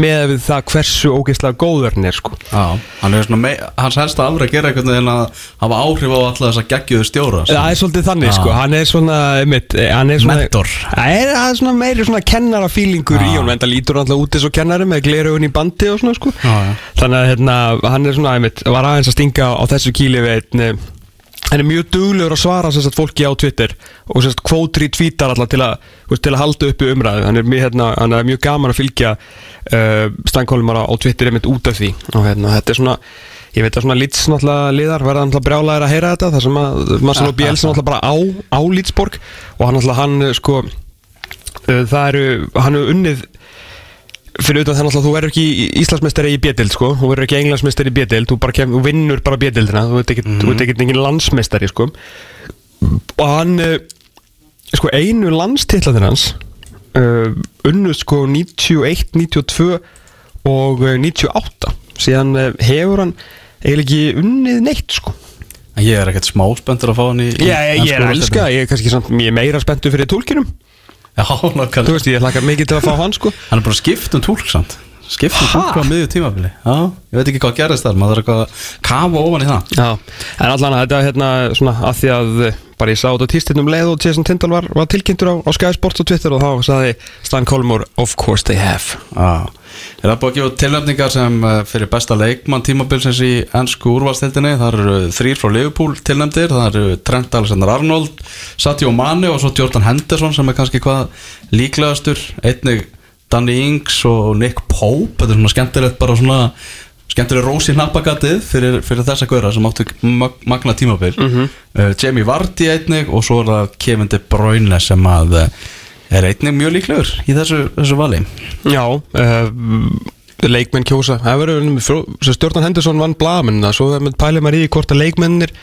með við það hversu ógeðslega góður hann er sko Já, hann er svona mei, hans helsta afræð að gera einhvern veginn að hafa áhrif á alla þessa geggjöðu stjóra sem- Það er svolítið þannig Já. sko, hann er svona, einmitt, hann er svona Mentor. Það er, það er svona meiri svona kennara fílingur Já. í honum, en það lítur hann alltaf út eins og kennari með glerugun í bandi og svona sko Já. Þannig að hérna, hann er svona, einmitt, var aðeins að stinga á þessu kýli við einn eh, Hann er mjög duglegur að svara að fólki á Twitter og sérst kvótri tvítar alltaf til til að halda uppi umræðu. Hann er, mjög, hérna, hann er mjög gaman að fylgja uh, stangkólumara á Twitter einmitt út af því. Og hérna, þetta er svona ég veit að svona Leeds náttúrulega liðar verða náttúrulega brjálæðir að heyra þetta þar sem að Marcelo Bielsa náttúrulega bara á, á Leedsborg og hann náttúrulega hann eh, sko uh, það eru, hann hefur unnið fyrir utan þannig að þú verður ekki Íslandsmeistari í bjödild sko, þú verður ekki Englandsmeistari í bjödild þú, bara kem, vinnur bara bjödildina þú ert ekki, mm. ekki engin landsmeistari sko. Og hann uh, sko einu landstillaðir hans uh, unnuð sko 91, 92 og uh, 98 síðan uh, hefur hann eiginlega ekki unnið neitt sko. Ég er ekkert smá spenntur að fá hann í í ég, ég, er elska, ég er kannski samt, ég er meira spenntu fyrir tólkinum Já, nákvæmlega. Þú veist, ég hlakka mikið til að fá hann sko. Hann er bara skipt um túlk samt Skipt um Ha? túlk á miðju tímabili? Já, ég veit ekki hvað gerist þar Maður þarf eitthvað að kafa ofan í það. Já, en allan að þetta hérna svona að því að eh, bara ég sá þetta tístinnum leið og Jason Tindall var, var tilkynntur á, á Sky Sports og Twitter og þá sagði Stan Colmore Of course they have. Já, er það búið að gefa tilnefningar sem eh, fyrir besta leikmann tímabilsins í ennsku úrvalstildinni Það eru þrýr frá Liverpool tilnefndir Það eru Trent Alexander-Arnold Sadio Mane og svo Jordan Henderson sem er kannski hvað líklegastur Einnig Danny Ings og Nick Pope Þetta er svona skemmtilegt bara svona skemmtileg rósi hnappagatið fyrir, fyrir þessa góðra sem áttu mag magna tímabil. Uh, Jamie Vardy einnig og svo er það Kevin De Bruyne sem að uh, er einnig mjög líklegur í þessu, þessu vali. Já, uh, leikmenn kjósa. Stjórnan Henderson vann blamin svo pælið maður í hvort að leikmennir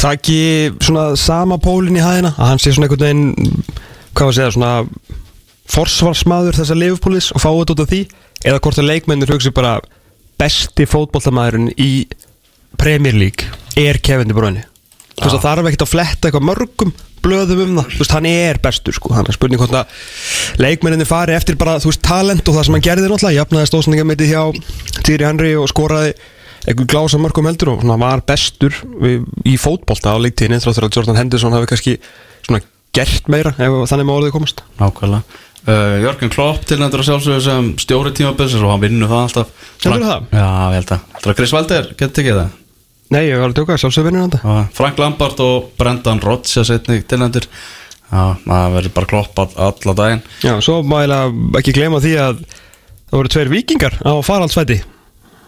taki svona sama pólinn í hæðina að hann sé svona einhvern veginn hvað var að segja svona forsvarsmaður þessa leifupólis og fáið þetta út af því? Eða hvort að leikmennir hugsi bara besti fótboltamæðurinn í Premier League er Kevin De Bruyne? Þú veist það þarf ekkert að fletta eitthvað mörgum blöðum um það, þú veist hann er bestur sko, hann er spurning hvort að leikmenninni fari eftir bara, þú veist, talent og það sem hann gerði náttúrulega, jafnaði stóðsningameiti hjá Týri Henry og skoraði einhver glása mörgum heldur og svona var bestur við, í fótbolta á leiktíðinni þráttur að Jordan Henderson hafi kannski svona gert meira ef þannig má orðið komast. Nákvæmlega uh, Jörgen Klopp tilnættur að sjálfsögðu sem stjóri tímabilsins og hann vinnur það alltaf. Heldurðu það? Já, ég held að Það er Chris Valder, getur tekið það? Nei, ég var að tjóka, sjálfsög vinnur hann Og Frank Lampard og Brendan Rodgers einnig tilnættur Já, það verður bara Klopp all, alla daginn. Já, svo ég ekki gleyma því að það voru tveir vikingar á faraldsvæti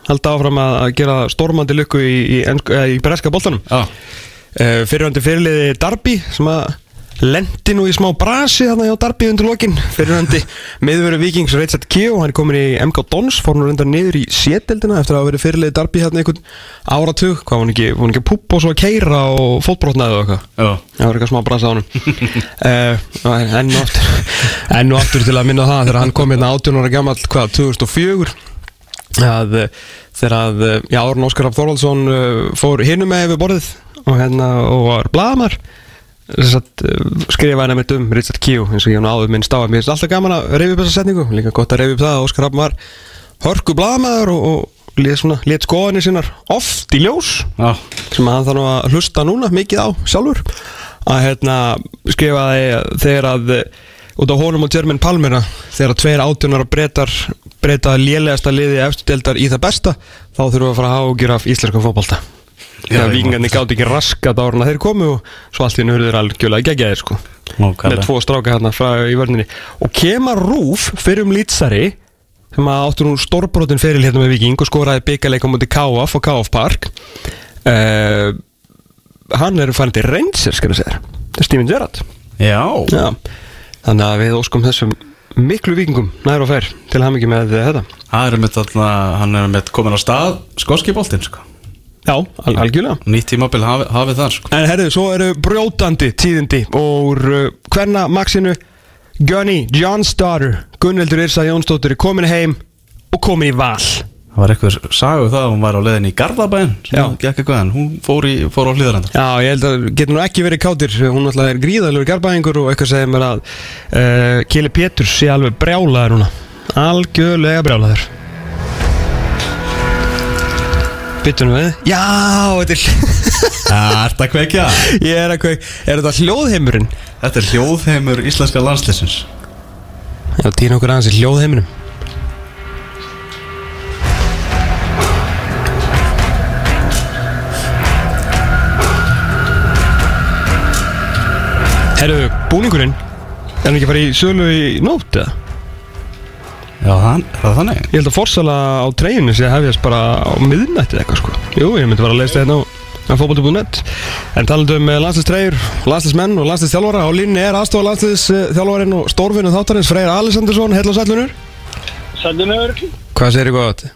halda áfram að að gera stormandi lukku í, í, eh, í breska boltanum. Já, uh, fyrirhandi fyrirliði Darby sem að lendi nú í smá brasi þarna hjá Darby undir lokin. Fyrirhandi miðveru vikings Richard Keo hann er komin í MK Dons fór nú reyndar niður í sételdina eftir að hafa verið fyrirliði Darby hérna einhvern áratug. Hvað var hann ekki, var hann ekki púpa og svo að keira og fótbrotnaði og eitthvað? Það var eitthvað smá brasa á honum. (laughs) Uh, Enn og aftur (laughs) Enn og aftur til að minna það Þegar hann kom hérna 18 ára gammal Hvað, 2004 að, eh, Þegar að eh, Já, Árn Óskar Þorvaldsson Fór hinum með yfir borðið Og hérna, og var uh, skrifaði hann einmitt um Richard Keo eins og ég hann áður minn stáð Mér finnst alltaf gaman að reyfi upp þessa setningu. Líka gott að reyfi upp það að Óskar Raff var Hörku blaðamaður og, og lét, svona, lét skoðanir sinnar oft í ljós. Já, sem hann nú að hlusta núna mikið á sjálfur. Að hérna skrifaði þegar að eh, út á honum og Jermaine Palmer að þegar að tveir átjónar breytar breyta lélegasta liði eftir deildar í það besta þá þurfum við að fara að ágjur af íslenskum fótbolta Þegar ég vikingarnir gátt ekki raskat ára þeir komu og svo allt í hennu hurður algjörlega geggjaðir sko. Nákvæmlega. Með tvo stráka hérna frá í vörninni. Og kemur Rúf fyrir um lýtsari sem að áttur nú stórbrotin fyrir hérna með Viking og skoraði byggarleika mútið KF og KF Park. Uh, hann er farin til skal ég segja það er Steven Gerrard. Já, Já. þannig að við óskum þessum miklu vikingum nær og fær til að hafa mikið með þetta. Það er mitt alltaf Hann er mitt komin á stað Skoski boltinn, sko Já, al algjörlega. Nýtt tímabil hafi, hafi þar, sko. En herðu, svo eru brjótandi tíðindi úr uh, hverna Maxinu Gunny, John's daughter Gunnildur Irsa Jónsdóttir er komin heim og komin í val. Það var eitthvað sagu það að hún var á leiðin í Garðabæn hún fór, í, fór á hlýðarenda Já, ég held að getur nú ekki verið kátir. Hún alltaf er gríðalur garbæðingur og eitthvað segir mér að uh, Kili Péturs sé alveg brjálaður núna. Algjörlega brjálaður Byttunum við. Já, þetta er (laughs) að kveikja? Ég er að kveik Er þetta hljóðheimurinn? Þetta er hljóðheimur íslenska landslýsins Já, týna okkur aðeins í hljóðheiminum. Herru, búningurinn? Er hann ekki að fara í sölu í nótt eða? Já, er það þannig? Ég held að forsala á treyjunni sé að hefjast bara á miðnætti eða eitthvað sko Jú, ég myndi bara að leysa þetta á fótbolti.net En talandi um landslýstreyjur, landslýsmenn og landslýstjálfara Á línni er aðstofa landslýstjálfarin og stórvinu þáttarins Freyr Alessandursson, heil og sælunur Sælunur, Hvað segir á þetta?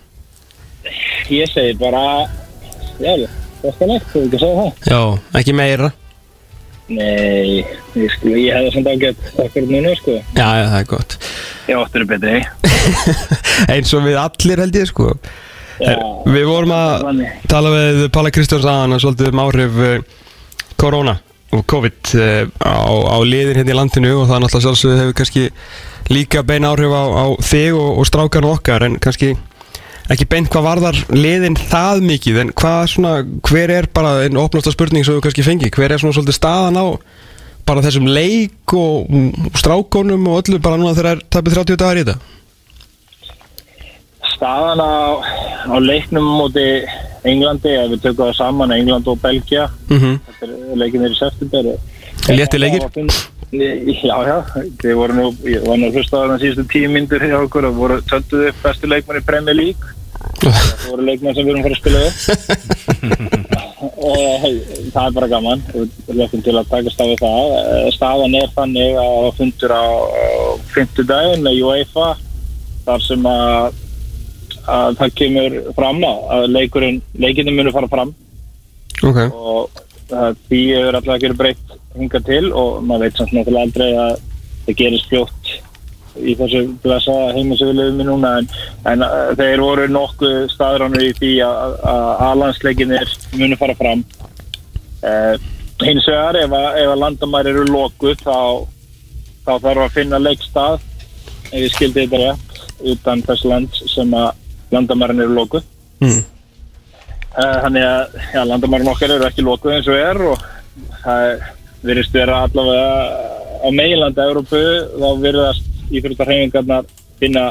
ég segi bara, já, þetta er neitt, þú ekki að segja það? Já, ekki meira Nei, ég, sko, ég hefði samt ágætt okkur núna, sko. Já, já, það er gott Ég áttur betri. (laughs) (laughs) Eins og við allir held ég sko. Já, er, Við vorum að tala við Pála Kristjáns aðan að svolítið um áhrif uh, korona og COVID uh, á, á liðin hérna í landinu og það náttúrulega sjálfsögðu hefur kannski líka bein áhrif á, á þig og, og strákan okkar en kannski ekki beint hvað varðar liðin það mikið en hvað svona, hver er bara einn opnasta spurning sem þú kannski fengi, hver er svona svolítið staðan á bara þessum leik og, og strákonum og öllu bara núna þegar það er tapið 30 dagar í þetta Staðan á, á leiknum móti Englandi, ef við tökum það saman, England og Belgia, mm er leikin er í september. Léttir leikir? Já, já, þið voru nú, ég var nú hlust á þannig síðustu tíu myndur hjá okkur og voru tönduð upp bestu leikmann í Premier League. (laughs) Það voru leikmann sem við erum fara að spila við. og hey, það er bara gaman og lögum til að takast á það Eh, staðan er þannig að fundur á, á fymtudaginn með UEFA þar sem að, að það kemur fram að leikurinn, leikinu munur fara fram. Ok, og því hefur alltaf ekki verið breytt hingað til og maður veit samt náttúrulega aldrei að það gerist fljótt í þessu blessa heimi sem við lifum í núna. En, en uh, þeir voru nokkuð staðránur í því að, að alansleikinir munu fara fram. Uh, hins vegar ef að, að landamæri eru lokuð þá, þá þarf að finna leikstað ef ég skildi þetta rétt utan þess land sem að landamærin eru lokuð mm. Uh, þannig að já, landamærin okkar eru ekki lokuð eins og er og það virðist vera allavega á meilandi Európu þá virðast íþróttarhefingarnar finna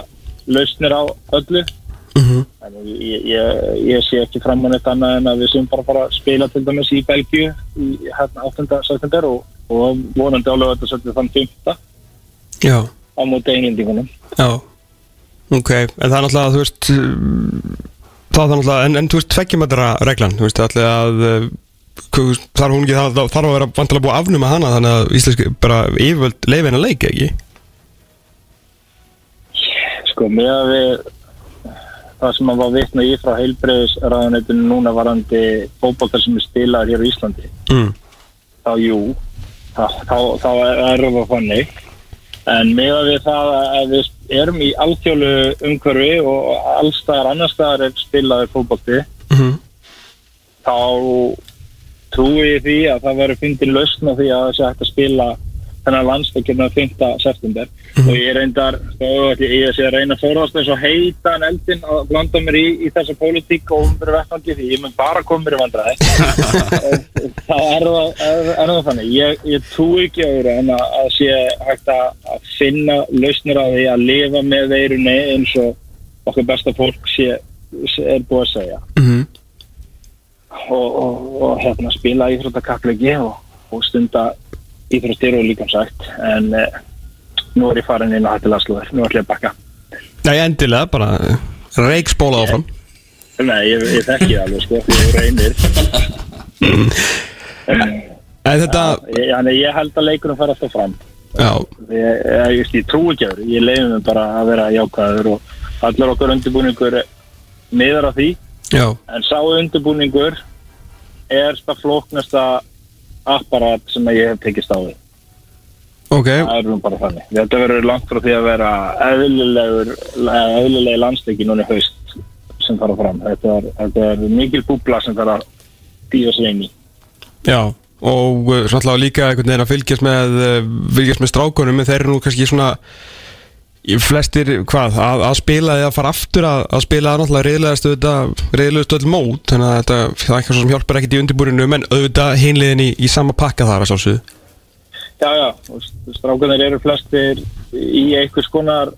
lausnir á öllu Mhm. þannig ég, ég, ég sé ekki fram á neitt annað en að við sem bara fara að spila til dæmis í Belgíu í hérna 8. september og, og vonandi álega þetta svolítið þann 5. já, á móti einlendingunum já Ok, en það er náttúrulega, þú veist Það er náttúrulega, en, en þú veist tveggjumættara reglan, þú veist, allir að hvað- þarf hún ekki, það þarf að vera vantilega búið að afnuma hana, þannig að íslenski bara yfirvöld leiði henni að leika, ekki? sko með að við það sem að var vitna í frá heilbreyðisraðanetinu núna varandi fótboltar sem er spilaður hér á Íslandi Mm. þá jú þá, þá, þá er það fannig en með að við það að við erum í alþjólu umhverfi og allstaðar annarstaðar er spilaður fótbolti. Mm þá trúi ég því að það verður fyndin lausn á því að það sé hægt að spila þennan landstakirna 5. september og ég reyndar, þá ætla ég að sé að reyna að fórast eins og heita en eldin að blanda mér í, í þessa pólitík og umveru vettvangi því ég mun bara koma mér í (laughs) er það, er, það þannig ég, ég trúi ekki á það en að, að sé hægt að, að finna lausnir á því að lifa með veirunni eins og okkar besta fólk sé, er búið að segja -hmm. og, og, og hérna spila íþróttakappleiki og, og stunda íþróttir og líka sagt en eh, nú er ég farin inn á hættilagsluður, nú ætlum ég að bakka. Nei, endilega, bara uh, reikspóla áfram. Nei, ég, ég þekki alveg sko, þú reynir. (laughs) En þetta, ég, Þannig ég held að leikunum fara alltaf fram. Já, ég, ég, ég, ég trú ekki á það, ég leiði mig bara að vera jákvæður og allar okkar undirbúningur miðar á því. Já, en sá undirbúningur er það flóknasta apparat sem ég hef tekist á því ok. Það er nú bara þannig. Þetta verður langt frá því að vera eðlilegur eðlilegi landsleiki núna haust sem fara fram. Þetta er, þetta er mikil búbla sem dýja sig inn í. Já, og uh, svolítið líka einhvern veginn að fylgjast með uh, fylgjast með strákunum, þeir eru nú kannski svona flestir, hvað, að, að spila eða fara aftur að, að spila er náttúrulega reyðlegast auðvitað, reyðlegast öll mót þannig að þetta, það er eitthvað sem hjálpar ekkert í undirbúrinu en auðvitað hinliðin í, í sama pakka þar að sjálfsögðu. Já, já, og strákanir eru flestir í einhvers konar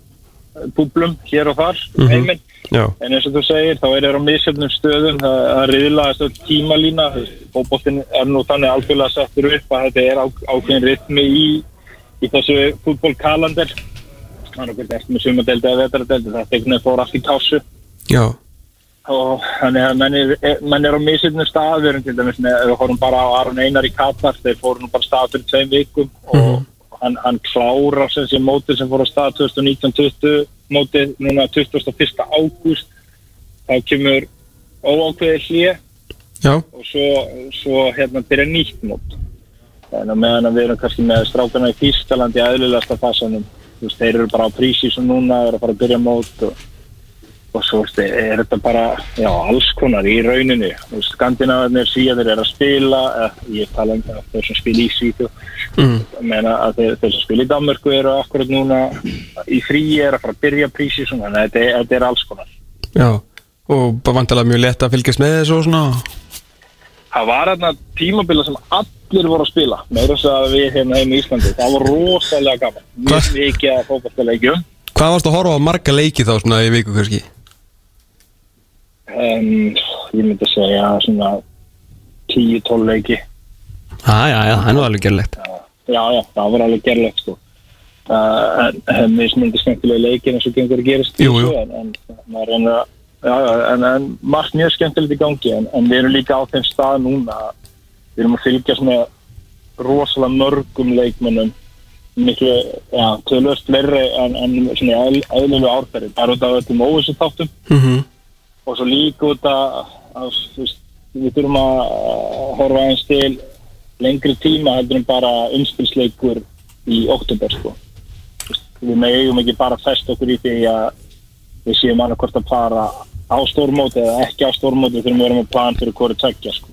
búblum hér og þar heiminn. Já, En eins og þú segir, þá er það á misjöfnum stöðum, það það riðlaðast öll tímalína, fótboltinn er nú þannig algjörlega settur upp að þetta er á, ákveðin rytmi í, í þessu fútbolkalander. Að þetta er með sumadeldi eða vetradeldi, þetta einhvern veginn fór allt í kásu já, og þannig að menn er, menn er á misjöfnum stað, við erum til dæmis með, ef við horfum bara á Aron Einar í Katar, þeir fóru nú bara stað fyrir tveim vikum og hann, hann klárar sem sé mótið sem fór á stað 2019-20 mótið núna 21. ágúst. Þá kemur óákveðið hlýja já, og svo, svo hérna byrja nýtt mót. Þannig að meðan að við erum kannski með strákana í Þýskalandi aðlilegasta fasanum þú veist, þeir eru bara á prísi sem núna eru að fara að byrja mót og, og svo veist, er þetta bara já, alls konar í rauninni. Þú veist, skandinavarnir síðan er að spila eh, ég tala um þeir sem spila í Svíðu mm, meina að þeir, þeir sem spila í Danmörku eru akkurat núna í fríi er að fara að byrja prísi þannig að þetta, þetta er alls konar. Já og bara vantilega mjög lett að fylgjast með þessu og svona það var hérna tímabila sem allir voru að spila meira þess að við hérna heim í Íslandi. Það var rosalega gaman. Mjög mikið að fókbaltaleikjum Hvað varst að horfa á marga leiki þá svona í viku kannski? um, ég myndi segja svona 10-12 leiki. Já, já, já, það er nú alveg gerlegt. Já já, það var alveg gerlegt sko. Uh, en, en mismundi skemmtilega eins og gengur að gerast í Jú, jú. en, en, maður reynir að já, já, en, en margt mjög skemmtilegt í gangi en, en við erum líka á þeim stað núna við erum að fylgjast með rosalega mörgum leikmönnum miklu, já, tölvöst verri en, en svona eðlilegu árferði bara út af öllum óvissu þáttum mm -hmm. og svo líka út af við þurfum að horfa aðeins til lengri tíma heldur en bara umspilsleikur í oktober sko. Við megum ekki bara fest okkur í því að við séum annarkvort að fara á stórmóti eða ekki á stórmóti þegar við erum með plan fyrir hverju tveggja sko.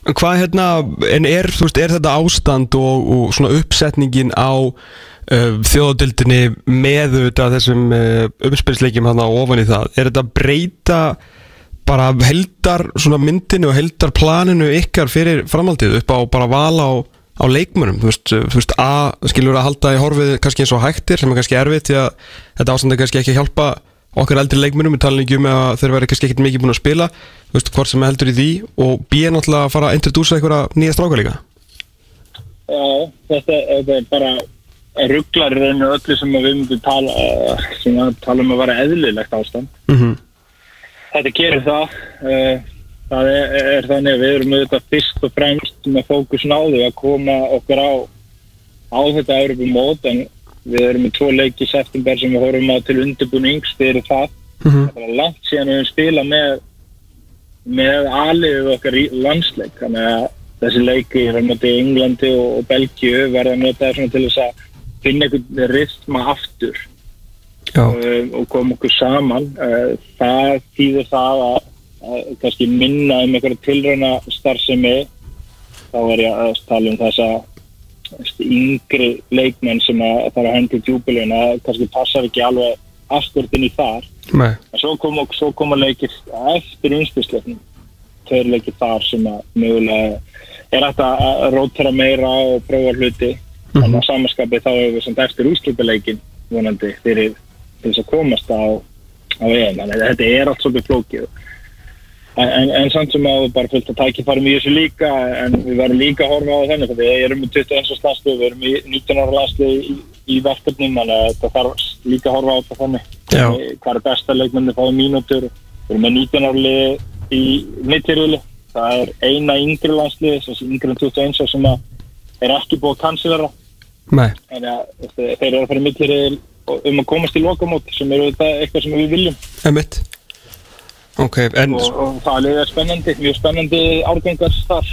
En hvað hérna, en er, veist, er þetta ástand og, og svona uppsetningin á uh, þjóðadildinni með auðvitað þessum uh, umspilsleikjum hann ofan í það, er þetta að breyta bara heldar myndinu og heldar planinu ykkar fyrir framhaldið upp á bara vala á, á leikmönum, þú veist, þú veist A skilur að halda í horfið kannski eins og hægtir sem er kannski erfitt því að þetta ástand er kannski ekki að hjálpa okkar eldri leikmönum, við tala ekki um að þeir verði kannski ekkert mikið búin að spila þú veist, hvort sem heldur í því og B er náttúrulega að fara að introdúsa einhverja nýja stráka líka Já, þetta, er bara rugglar í reynu öllu sem að við myndum tala, sem að tala um að vera eðlilegt ástand mm -hmm. þetta gerir það uh, það er, er þannig að við erum auðvitað fyrst og fremst með fókusin á því að koma okkur á á þetta Európa mót en við erum með tvo leiki í september sem við horfum á til undirbúnings fyrir það. Mhm. það er langt síðan við höfum spilað með með aðliðið okkar í landsleik. Þannig að þessi leiki í raunmöndi í Englandi og, og Belgíu verða að nota svona til þess að finna einhvern rithma aftur. Um, og koma okkur saman. Uh, það þýðir það að, að kannski minna um einhverja tilrauna starfsemi þá er ég að tala um þessa veist, yngri leikmenn sem að fara að hendi djúbulun að kannski passar ekki alveg afturðin í þar. Nei, en svo koma, koma leikir eftir umspilsleiknum. Tveir leikir þar sem að mögulega er hægt að að rótera meira og prófa hluti. Mhm. en á samanskapi þá hefur við samt eftir úrslutaleikin vonandi fyrir þess að komast á, á EM. Þannig að þetta er allt svolítið flókið en, en, en samt sem að bara fullt að tækifærum í þessu líka en við verðum líka að horfa á þannig að við erum með 21. landslu við erum í 19 ára landslu í, í verkefnum þannig að þetta þarf líka að horfa á þetta þannig. Hvað er besta leikmenni fáið mínútur? Við erum með 19 ára lið í mittirölu það er eina yngri sé yngri en 21 ára sem er ekki búið að kansilera nei. Þannig að þeir eru að fara í mittirölu um að komast í lokamót sem eru eitthvað sem við viljum. Emitt Ok, en og, og það er spennandi, mjög spennandi árgangar þar.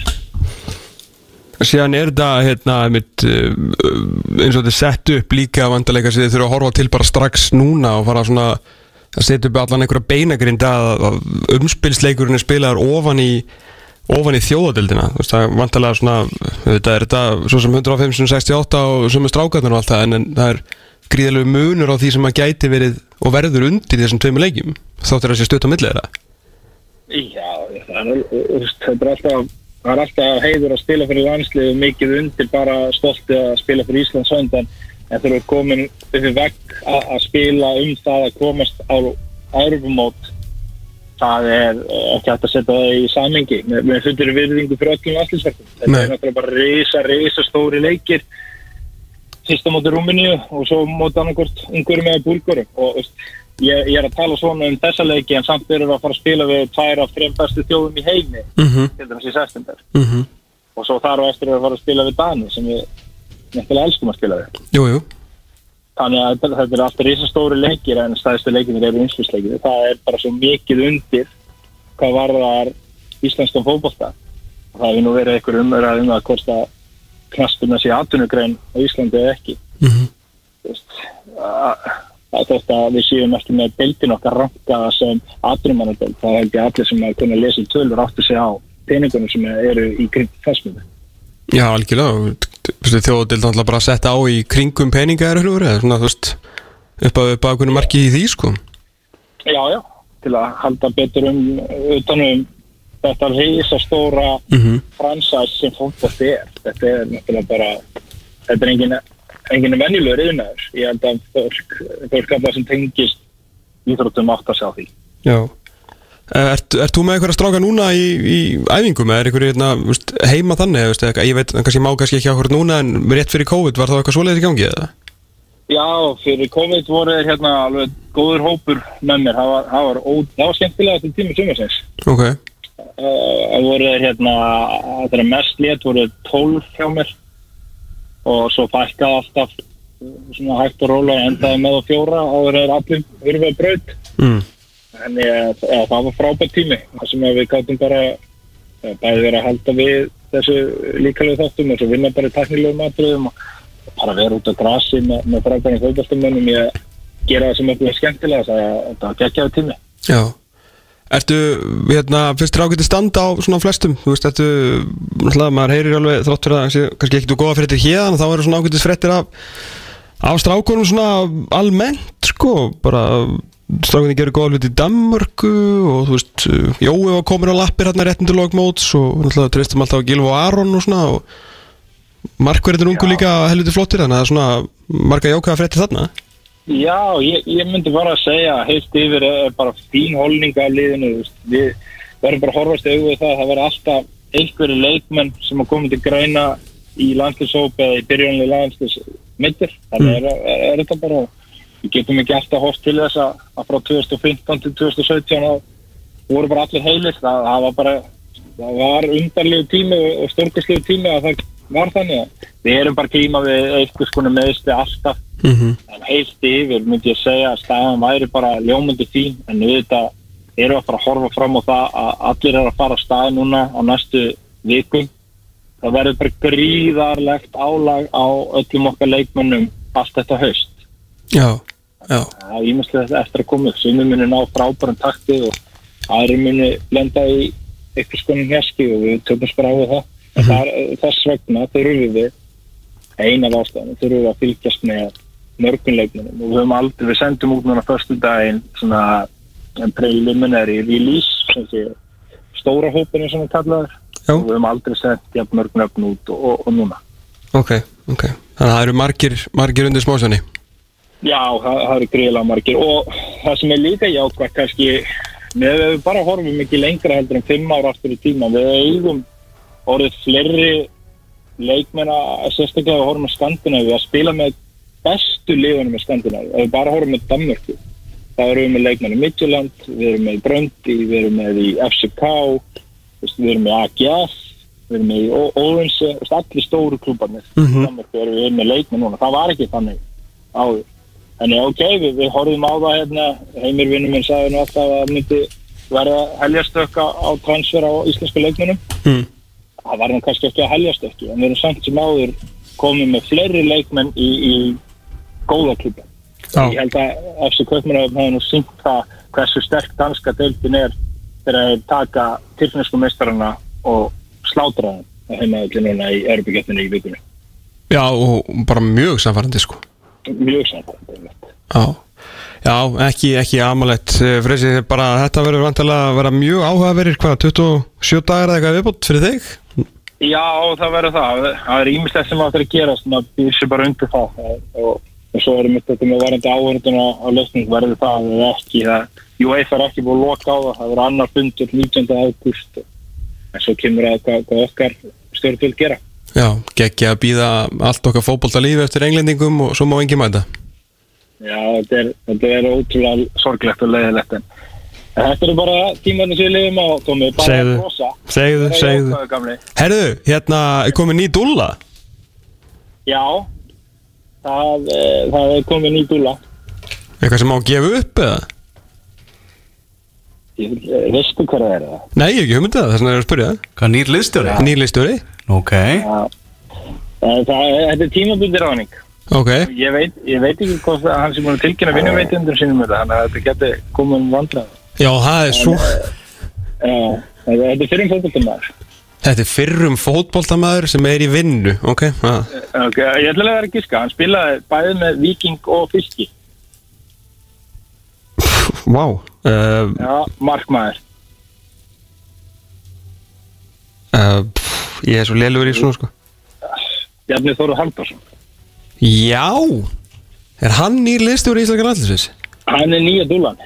Síðan er þetta hérna, einmitt, uh, eins og þetta sett upp líka vandalega sem þið þurfa að horfa til bara strax núna og fara svona að setja upp allan einhverja beinagrind að, umspilsleikurinn er spilaður ofan í ofan í þjóðadildina það vantalega svona þetta er þetta svo sem 105 68 og sem er strákarnir og allt það en, en það er gríðalegu munur á því sem að gæti verið og verður undir þessum tveimur leikjum þáttur að sé stutt á milli þeirra? Já, það er, þetta er alltaf það er alltaf heiður að spila fyrir landsliðu mikið undir bara stolti að spila fyrir Íslands hönd en við erum komin uppi vekk að spila um það að komast á árumót það er eh, ekki hægt að setja það í samingi með, með fundir virðingu fyrir öllum landsliðsverkum. Þetta er náttúrulega bara risa, risa stóri leikir fyrsta móti Rúminíu og svo móti annarkort ungurum eða búlgurum og ég, ég er að tala svona um þessa leiki en samt erum við að fara að spila við tvær af þreim bestu þjóðum í heimi mm -hmm. til dæmis í september. Mm -hmm. og svo þar og eftir erum við að fara að spila við Dani sem við nefnilega elskum að spila við. Jú, jú. Þannig að þetta, er alltaf risastóri leikir en stæðstu leikir eru einsfylsleikir það er bara svo mikið undir hvað varðar íslenskan fótbolta. Og það hefur nú verið einhver umræð um að hvort að knastuna sé atvinnugrein á Íslandi eða ekki. Mm -hmm. Þú veist, að, að þótt að við séum ekki með deildin okkar rankaða sem atvinnumannadeild þá held ég allir sem að kunna lesa tölur áttu sig á peningunum sem eru í kring þessmyndu Já, algjörlega. Þjóðdild náttúrulega bara að setja á í kringum peninga er hlur eða svona, þú veist upp að, upp að hvernig marki í því, sko. Já, já, til að halda betur um utanum þetta risastóra mm -hmm. fransæs sem fótbolt er. Þetta er náttúrulega bara þetta er engin, engin venjulegur yfirnaður ég held að fólk, fólk að sem tengist íþróttum átt að sjá því. Já. Ert, ert þú með einhverja stráka núna í, í æfingum? Eða er einhverju hérna, heima þannig veist, eða, ég veit, kannski má kannski ekki áhverju núna en rétt fyrir COVID var það eitthvað svoleiðis í gangi eða? Já, fyrir COVID voru þeir hérna alveg góður hópur með mér. Það var, það var, það var skemmtilega til tíma sumarsins. Ok, það voru þeir hérna er mest létt voru 12 hjá mér. Og svo fækkaði alltaf svona hægt og róla endaði með á fjóra áður er allir urfað braut. Mm. En ég, ja, það var frábært tími. Það sem að við gáttum bara ja, bæði verið að halda við þessu líkalegu þáttum og svo vinna bara í teknilegum matriðum og og bara vera út á grasi með, með frábærum fótballtumönnum ég gera það sem er búin skemmtilega það er var geggjaðu tími. Já Ertu, hérna, finnst þér ágætið standa á svona flestum, þú veist, ertu náttúrulega, maður heyrir alveg þrátt fyrir að sé, kannski ekki þú góða fréttir hérna, þá eru svona ágætis fréttir af, af strákunum svona almennt, sko, bara strákunni gerir góða hluti í Danmörku og þú veist, Jói var komin á lappir hérna réttin til lokmóts og náttúrulega treystum alltaf á Gilvo Aron og svona og markverðin ungu líka helviti flottir, þannig að það er svona marga jákvæða fréttir þarna. Já, ég, ég myndi bara að segja að heilt yfir er bara fín holninga af liðinu, við verðum bara að horfast auðvitað það, það verður alltaf einhverju leikmenn sem að koma til greina í landslýsóp eða í byrjunlega landslýsmyndir, þannig er, er, er þetta bara, við getum ekki alltaf hort til þess að, að frá 2015 til 2017 að voru bara allir heilir, það, það var bara það var undarlegu tími og stórkastlegu tími að það var þannig að við erum bara tíma við eitthvað skona meðstu alltaf. Mm -hmm. en heilt yfir myndi ég segja að staðan væri bara ljómandi fín en auðvitað eru að fara að horfa fram á það að allir eru að fara að stað núna á næstu vikum. Það verður bara gríðarlegt álag á öllum okkar leikmönnum allt þetta haust. Já, já, það er ímestlega eftir að koma sumum muni ná frábærum takti og aðri muni lenda í eitthvað skonum hérski og við tökum bara á við það en það er, þess vegna þurfum við eina af ástæðinu þurfum við að fylgjast með mörgum leikmennum og við höfum aldrei, við sendum út núna förstu daginn svona preliminary release stóra hópinu sem við kallaður. Já. og við höfum aldrei sendt jafn mörg nöfn út og, og, og núna. Ok, ok. Þannig að það eru margir, margir undir smásvenni Já, það, það eru greiðlega margir. Og það sem er líka jákvæmt kannski með við bara horfum ekki lengra heldur en fimm ára aftur í tíma við eigum orðið fleiri leikmenn að sérstaklega að horfum á Skandinavíu að spila með bestu liðunum í Skandinavíu ef við bara horfum með Danmörku þá erum við með leikmenn í Midtjöland við erum með í Bröndi, við erum með í FCK við erum með AGF við erum með í Odense allir stóru klúbarnir Mhm. í Danmörku erum við með leikmenn núna það var ekki þannig áður Þannig ok, við, við horfum á það hérna, heimir vinnum minn sagði nú alltaf að það myndi verða heljastökka á transfer á íslensku leikmennum. mm. Það var nú kannski ekki að heljastökki, en við erum samt sem áður komið með fleiri leikmenn í, í góða klubba. Ég held að FC Kaupmannöfn hefði nú syngt það hversu sterk danska deildin er þegar þeir taka tilfinnesku meistarana og slátra þeim að heimaðalli núna í Európa-getninni í vikunni. Já, og bara mjög samfærandi sko mjög einmitt. Já, já ekki, ekki amalett Freysi, bara þetta verður vantilega að vera mjög áhugaverir hvað, 27 dagar eða eitthvað viðbútt fyrir þig? Já, það verður það. Það er ímislegt sem áttur að gera sem að býr sér bara undir það og, og, svo erum við þetta með varandi áhörðun á, lausning verður það eða ekki. Það, UEFA er ekki búið að loka á það. Það verður annar fundur 19. ágúst en svo kemur að hvað, hvað okkar stjórnvöld gera. Já, geggja að býða allt okkar fótbolta lífi eftir englendingum og svo má engi mæta Já, þetta er, þetta er ótrúlega sorglegt og leiðilegt en þetta eru bara tímarnir sem við lifum á Tómi, bara Segðu. að brosa. Segðu, segðu gamli. Herðu, hérna er komið ný dúlla Já, það, eh, það er komið ný dúla. Eitthvað sem má gefa upp eða? Ég, eh, veistu hvað það er það? Nei, ég hef ekki hugmyndið það, þess vegna er ég að spyrja Hvað nýr liðstjóri? Nýlistjóri? Ok Já. Það, það, þetta er tímabundir ráning. Ok, Ég veit, ég veit ekki hvort að hann sem búin að tilkynna vinnumveitundur sínum þetta, þannig að þetta geti komið um vandræð. Já það er svo Já, þetta er fyrir fótboltamæður. Þetta er fyrrum fótboltamaður sem er í vinnu Ok, já Ok, ég ætla að vera að giska, hann spilaði bæði með Viking og Fiski. Vá uh, Já, markmaður. uh, pff, Ég er svo lélugur í svona sko Bjarni Þóru Haldarsson. Já Er hann nýlistjóri í Íslandska landlisins? Hann er nýja dúlan.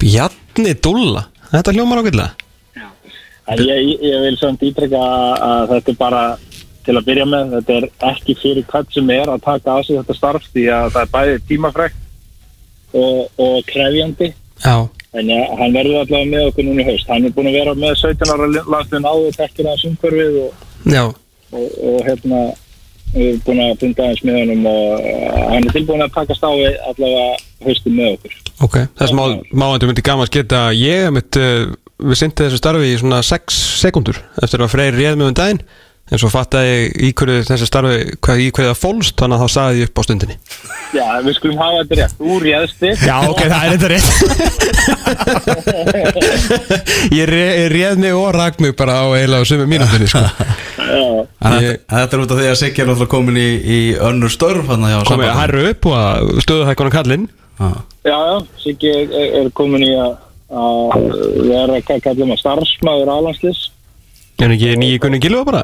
Bjarni Dúlla. Þetta hljómar ákveðlega En ég, ég, vil samt ítrekka að þetta er bara til að byrja með, þetta er ekki fyrir hvern sem er að taka að sig þetta starf því að það er bæði tímafrækt og, og krefjandi. Já. En ja, hann verður allavega með okkur núna í haust. Hann er búin að vera með 17 ára landsliðin áður tekkir hans umhverfið og, og, og hérna við erum búin að funda aðeins með honum og uh, hann er tilbúin að taka stáði allavega haustin með okkur. Ok, þess má, máandur myndi gaman að geta ég mitt, uh, við syndi þessu starfi í svona 6 sekundur eftir að Freyr réð með um daginn en svo fattaði ég í hverju þessu starfi hvað, í hverju það fólst, þannig að þá sagði ég upp á stundinni. Já, við skulum hafa þetta rétt. Úr réðsti Já, ok, það er þetta rétt. (laughs) Ég réð mig og rak mig bara á eiginlega á sömu mínútinni sko. Já, En Ég- þetta- er út af því að Siggi er náttúrulega komin í, í önnur störf komið að herru upp og að stöðu hækkona kallinn. Já. já, já Siggi er, er komin í að vera, hvað kallum að starfsmæður álandslis En ekki nýju kunni gilva bara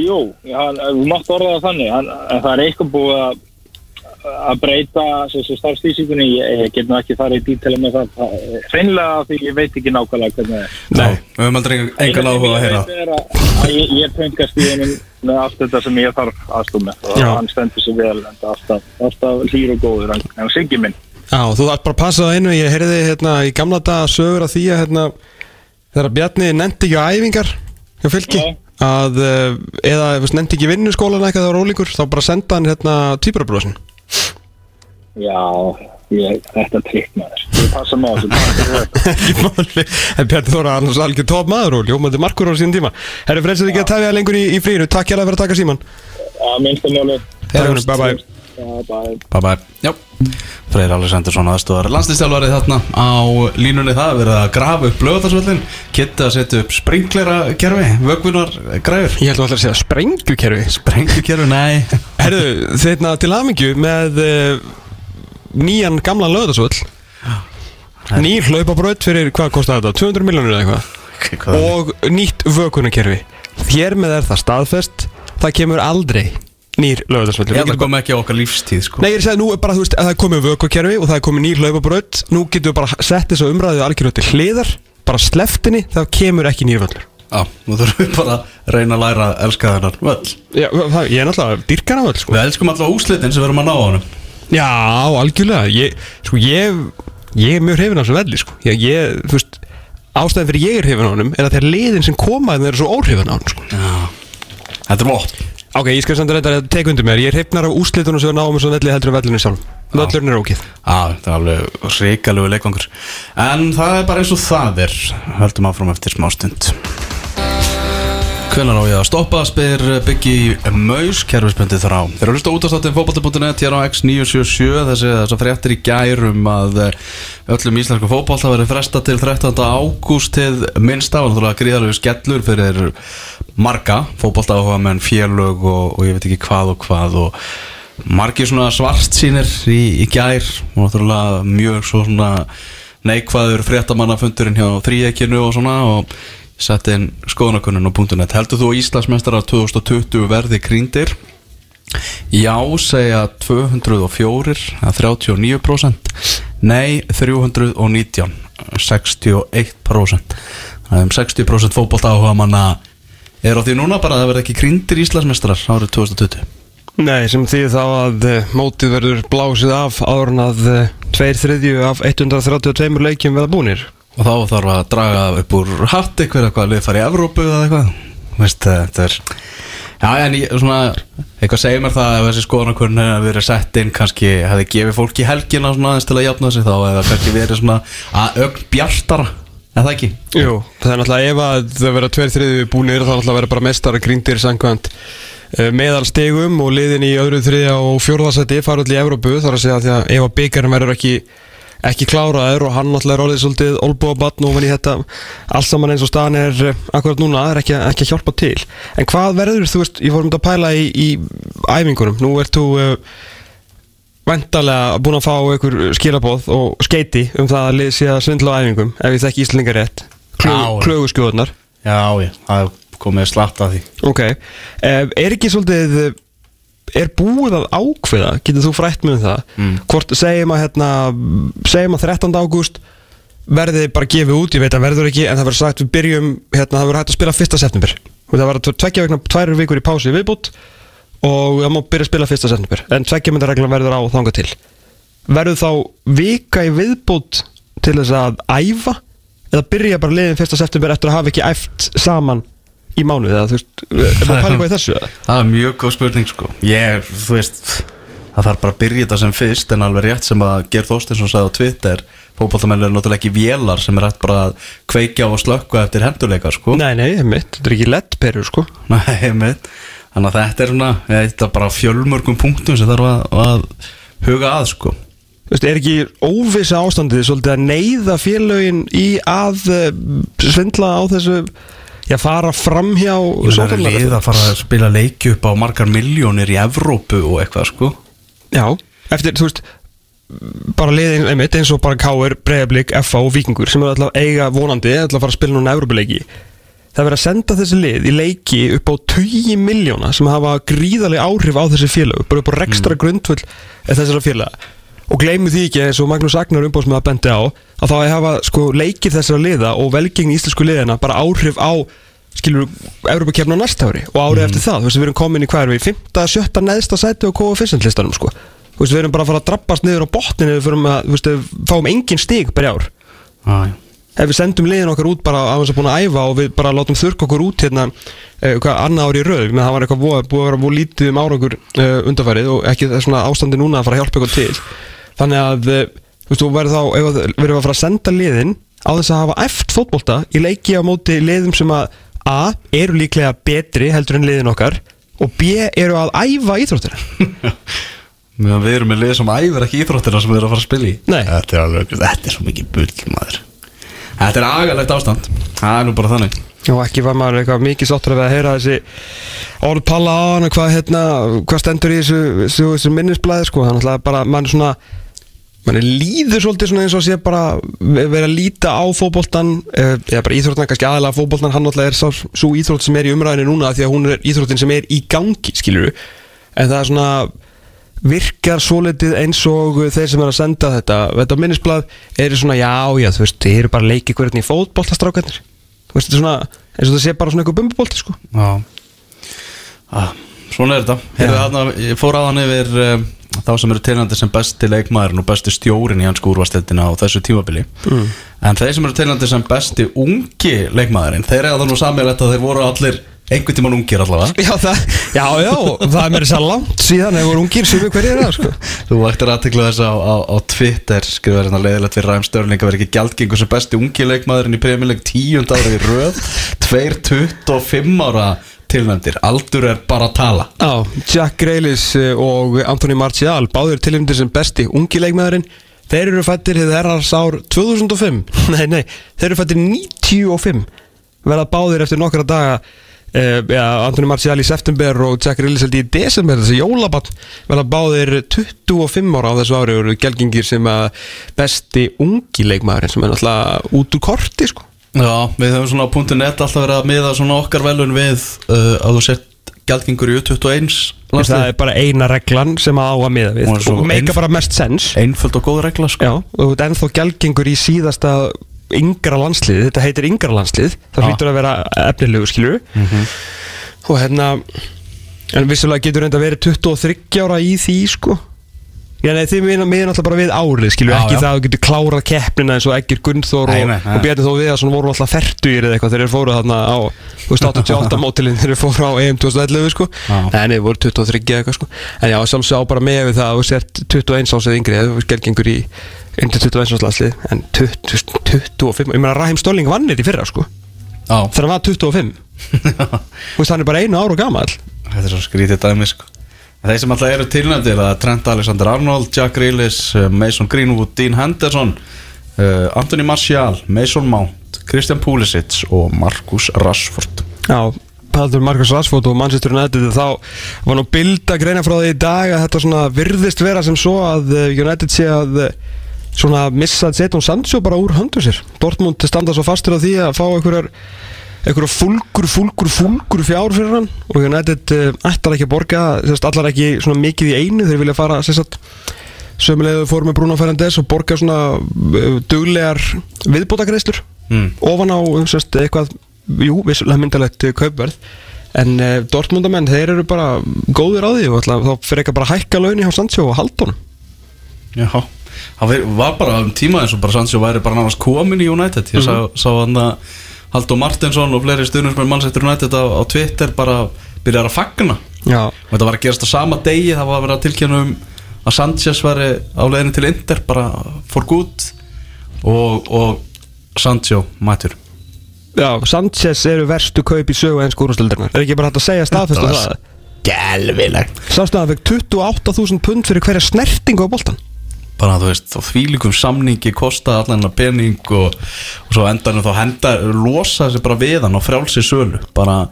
Jú, við mátt orða það þannig. Hann, en það er eitthvað búið að að breyta starfstísíkunni ég, ég get nú ekki farið í dítela með það. Það- hreinlega því ég veit ekki nákvæmlega hvernig það er. Nei, við höfum aldrei engan áhuga að heyra. Ég að- að ég, pöngast í hennum með allt þetta sem ég þarf aðstum með. Og Já. hann stendur sér vel en alltaf, alltaf hlýr og góður hann Siggi minn. Já, þú þarf bara að passa það einu Ég heyrði hérna í gamla daga sögur af því að hérna þegar Bjarni nefndi ekki á æfingar hjá fylki. Já. Að uh, eða nefndi ekki vinnuskólan eitthvað það var ólíkur þá bara senda hann hérna týpurabrósin Já, ég, þetta er trikk maður ég passa á þetta. (laughs) en Bjarni Þóra er annars algjör top maður og ljómandi markur á sín tíma. Herri frelsið ekki að tafja lengur í, í fríinu. Takk hjá fyrir að taka síman að minnstamáli Herri, bye bye Já, bye Bye. Bye Já. Freyr Alessandursson aðstofar landslýstjálfarið þarna á línunni. Það verið að grafa upp blöðarsvöllin Kitta að setja upp sprinklera kerfi Vögvunar græfur Ég held að það ætla að segja sprengjukerfi. Sprengjukerfi, nei. (laughs) Herðu, þeirna til afmyggju með uh, nýjan gamlan löðarsvöll Nýr hlaupabraut fyrir, hvað kostar þetta? 200 miljónur eða eitthvað? Hvað? Og nýtt vökunarkerfi. Hér með er það staðfest Það kemur aldrei nýr löðarsvöll Ég held að koma ekki á okkar lífstíð sko. Nei, ég er að segja, nú er bara, þú veist, að það er komið vökukerfi og það er komið nýr hlaupabraut Nú getum við bara sett þess að umræðu algjörðu til hliðar Bara sleftinni, það kemur ekki nýr völlur. Já, nú þurfum við bara að reyna að læra að elska þennan völl. Já, það, ég er náttúrulega dyrkana völl, sko. Við elskum alltaf úslitin sem við erum að ná á honum. Já, algjörlega. Ég, Sko, ég, ég er mjög hrifin af þessu velli, sko. Ég, ég, þú veist, ástæðan fyrir ég er hrifin á honum Er að þeir liðin sem koma þeir eru svo óhrifin á honum, sko. Já. Þetta er vopn Ok, ég skal samt að að teka undir mér. Ég hrifnar af úslitunum sem við náum þessu velli heldur en vellinu sjálf Völlurinn er ókið. Já, þetta er alveg ríkalegu leikvangur. En það er bara eins og það er Höldum áfram eftir smá stund Hvenær á ég að stoppa spyr Byggi Maus kerfisbundið þrá Þeir eru að hlusta út á státtin fótbolti.net hér á X977 þessi þessar fréttir í gærum að eh, öllum íslensku fótbolta verið fresta til 13. ágúst til minnsta og náttúrulega gríðalegu skellur fyrir marga fótbolta áhuga menn félög og, og ég veit ekki hvað og hvað og margir svona svart sínir í, í gær og náttúrulega mjög svo svona neikvæður fréttamannafundurinn hjá þríekinu og svona og sett inn skoðanakunnun og punktunett heldur þú að Íslandsmeistarar 2020 verði krýndir já segja 204 að 39% nei 319 61% það er um 60% fótbolt áhuga manna er á því núna bara að það verði ekki krýndir Íslandsmeistarar árið 2020 Nei, sem því þá að uh, mótið verður blásið af áður en að uh, tveir þriðju af 132 leikjum verða búnir Og þá þarf að draga upp úr hatt eitthvað eitthvað að fara í Evrópu eða eitthvað. Veist, eh, þetta er Já, en ég, svona, eitthvað segir mér það ef þessi skoðanakurinn hefði verið sett inn kannski hefði gefið fólki helgina svona aðeins til að jafna sig þá eða kannski verið svona að ögn bjartara eða ekki? Jú, það er náttúrulega ef að það verða tveir þriðju búnir þá náttúrulega verða bara mestara gríndir sangkvæmt uh, meðal stegum og liðin í öðru þriðja og fjórðarsæti fara allir í Evrópu þar að segja því að ef að byggjarinn verður ekki ekki kláraður og hann náttúrulega er orðið svolítið olbúa batn og í þetta allt saman eins og staðan er uh, akkurat núna er ekki, ekki að hjálpa til. En hvað verður þú veist, ég fórum þetta að pæla í, í æfingunum, nú ert þú uh, Væntalega búin að fá einhver skilabóð og skeiti um það að lið sé að svindla á æfingum ef ég þekki Íslingar rétt. Klöguskjóðunar Já, já, það er komið að því. Ok, Eh, er ekki svolítið er búið að ákveða getur þú frætt með um það Mm. hvort segjum að hérna segjum að 13. ágúst verði bara gefið út, ég veit að verður ekki en það verður sagt við byrjum, hérna það verður hægt að spila 1. september og það verður tveggja vegna tvær vikur í pási viðbútt og það má byrja að spila 1. september en tveggja myndareglan verður á þanga til verður þá vika í viðbútt til þess að æfa eða byrja bara liðin 1. september eftir að hafa ekki æft saman í mánuði eða þú veist, er það eitthvað í þessu? Það er mjög góð spurning sko Ég er, þú veist Það þarf bara að byrja þetta sem fyrst En alveg rétt sem að Geir Þorstinsson sagði á Twitter Fótboltamenn eru náttúrulega ekki vélar Sem er hægt bara að kveikja og slökka eftir hendurleika sko Nei, nei, einmitt, þetta er ekki lett perur sko Nei, (laughs) einmitt. Þannig að þetta er svona Þetta er bara fjölmörgum punktum sem þarf að, að huga að sko Þú veist, er ekki óvisa ástandið svolítið að neyða félögin í að uh, svindla á þessu já, fara fram hjá er lið að fara að spila leiki upp á margar miljónir í Evrópu og eitthvað sko Já, eftir, þú veist bara liðin, einmitt, eins og bara K.R. Breiðablík, F.A. og Víkingur sem er alltaf eiga vonandi, alltaf að fara að spila núna Evrópuleiki það er verið að senda þessi lið í leiki upp á 20 miljóna sem hafa gríðarlega áhrif á þessi félög bara upp á rekstra grundfull þessara félaga og gleymu því ekki eins og Magnús Agnar umbóðsmið að bendi á að þá hafa sko leikir þessara liða og velgengni íslensku liðina bara áhrif á skilur Európa-kefna næsta ári og árið eftir það, þú veist við erum komin í við 5. 7. neðsta sæti og kóa fyrstendlistanum sko, þú veist við erum bara að fara að drabbast niður á botninu við fyrir að, þú veist, við fáum engin stig per ár. Ah, ef við sendum liðin okkar út bara á þess að búin að æfa og við bara látum þurrka okkur út hérna uh, hvað annað ári í röð. Menn það var eitthvað búið að vera búið lítið um árangur uh, undarfærið og ekki svona ástandi núna að fara að hjálpa ykkur til þannig að uh, þú veist þú verður þá ef að- verður við að fara að senda liðin á þess að hafa eft fótbolta í leiki á móti liðum sem að A eru líklega betri heldur en liðin okkar og B eru að æfa íþróttina. (laughs) Meðan við erum með lið sem æfir ekki íþróttina sem við erum að fara að spila í. Nei. Þetta er alveg, þetta er svo mikið bull maður. Þetta er agalegt ástand. Það er nú bara þannig. Og ekki var maður eitthvað mikið sáttur að heyra þessi orð palla á hann og hvað, hérna, hvað stendur í þessu, þessu minnisblæði sko, þannig að bara mann svona mann er líður svolítið svona eins og sé bara verið að líta á fótboltan eh, eða bara íþróttan, kannski aðalega fótboltan hann náttúrulega er sá, svo íþrótt sem er í umræðinu núna því að hún er íþróttin sem er í gangi skilur en það er svona virkar svolítið eins og þeir sem er að senda þetta. Þetta minnisblad eru svona já já þú veist, þeir eru bara að leiki hvernig í fótboltastrákarnir. Þú veist, þetta er svona eins og það sé bara svona eitthvað bumbubolti sko. Já. Ah, Svona er þetta. Heyrðu, þarna, Ég fór aðan yfir um, þá sem eru tilnændi sem besti leikmaðurinn og besti stjórin í hans úrvasteldina á þessu tímabili Mm. En þeir sem eru tilnændi sem besti ungi leikmaðurinn þeir eru það nú sammeilegt að þeir voru allir einhvern tímann ungir allavega Já, það, já, já, það er mér að langt síðan ef voru ungir sem við hverju er það, sko. Þú vaktir aðtekla þess á, á, á Twitter skrifaði hérna leiðilegt fyrir Ræm Störling að vera ekki gjaldgengur sem besti ungi leikmaðurinn í premjuleik tíund ára í röð 2.25 ára tilnæmdir aldur er bara að tala Já, Jack Grealis eh, og Anthony Martial, báður tilnæmdir sem besti ungi leikmaðurinn. Þeir eru fættir hefur herrars ár 2005. (laughs) Nei, nei, þeir eru fættir 95. Verða báðir eftir nokkra daga uh, ja, Antoni Martial í september og Jack Rillis held ég í desember þessi jólabann verða báðir 25 ára á þessu ári og eru gelgingir sem að besti ungi leikmaðurinn sem er náttúrulega út úr korti sko Já, við höfum svona á .net alltaf verið að miða svona okkar velun við uh, að þú sett gjaldgengur í U21 það er bara eina reglan sem að á að miða við. Og og meika bara mest sens Einföld og góð regla sko. Já, og þú ert ennþá gelgengur í síðasta yngra landslið, þetta heitir yngra landslið það hlýtur að vera efnilegu skilur og hérna en vissulega getur reynda verið 23 ára í því sko Já, nei, þið miðan alltaf bara við árið, skilju, ekki já. það að þú getur klárað keppnina eins og Egger Gunnþór og, og Bjarni Þó Viðarsson voru alltaf fertugir eða eitthvað þegar þeir fóru þarna á, þú veist, 88 mótilinn þegar þeir fóru á EM 2011, sko. En þeir voru 23 eða eitthvað, sko. En já, sjálfsög á bara með við það að þú sért 21 ásið yngri, eða þú gergengur í undir 21 áslagslið, en 20, 25, ég meina Rahim Stolling vann þetta í fyrra, sko, þegar hann var 25 (laughs) þú veist, hann er bara einu ára gamall. Þetta er svo skrítið dæmi sko Þeir sem alltaf eru tilnæmdir að Trent Alexander Arnold, Jack Grealish, uh, Mason Greenwood, Dean Henderson uh, Anthony Martial, Mason Mount Christian Pulisic og Marcus Rashford. Já, Paldur Marcus Rashford og Manchester United þá var nú bild að greina frá því í dag að þetta svona virðist vera sem svo að eh, United sé að eh, svona missa Zetun Sancho bara úr höndu sér. Dortmund standa svo fastur á því að fá einhverjar einhverja fúlgur, fúlgur, fúlgur fjár fyrir hann. Og United uh, ætlar ekki að borga sérst, allar ekki svona mikið í einu þeir vilja fara sömulegðu fórum með Bruno Fernandes og borga svona uh, duglegar viðbótagreislur mm. ofan á sérst, eitthvað jú, vissulega myndalegt kaupverð. En uh, Dortmundamenn, þeir eru bara góðir á því og ætla, þá fyrir ekki bara að hækka launi hjá Sancho og Haldon Já, það var bara um tíma eins og bara Sancho væri bara nánast komin í United. Ég sá, sá hann að Haldur Martinsson og fleiri stuðnismenn Manchester United á, á Twitter bara byrjar að fagna. Já, og þetta var að gerast á sama degi það var að vera tilkynna um að Sanchez væri á leiðinu til Inter bara for good og, og Sancho mætur já Sanchez eru verstu kaup í sögu enn skúrastöldurnar er ekki bara hægt að segja staðfest var það? Gelvilegt Sástu að hann fekk 28.000 pund fyrir hverja snertingu á boltan bara þú veist, þá þvílíkum samningi kosta allan hennar pening og, og svo endanum þá henda losa sig bara við hann og frjálsi sölu bara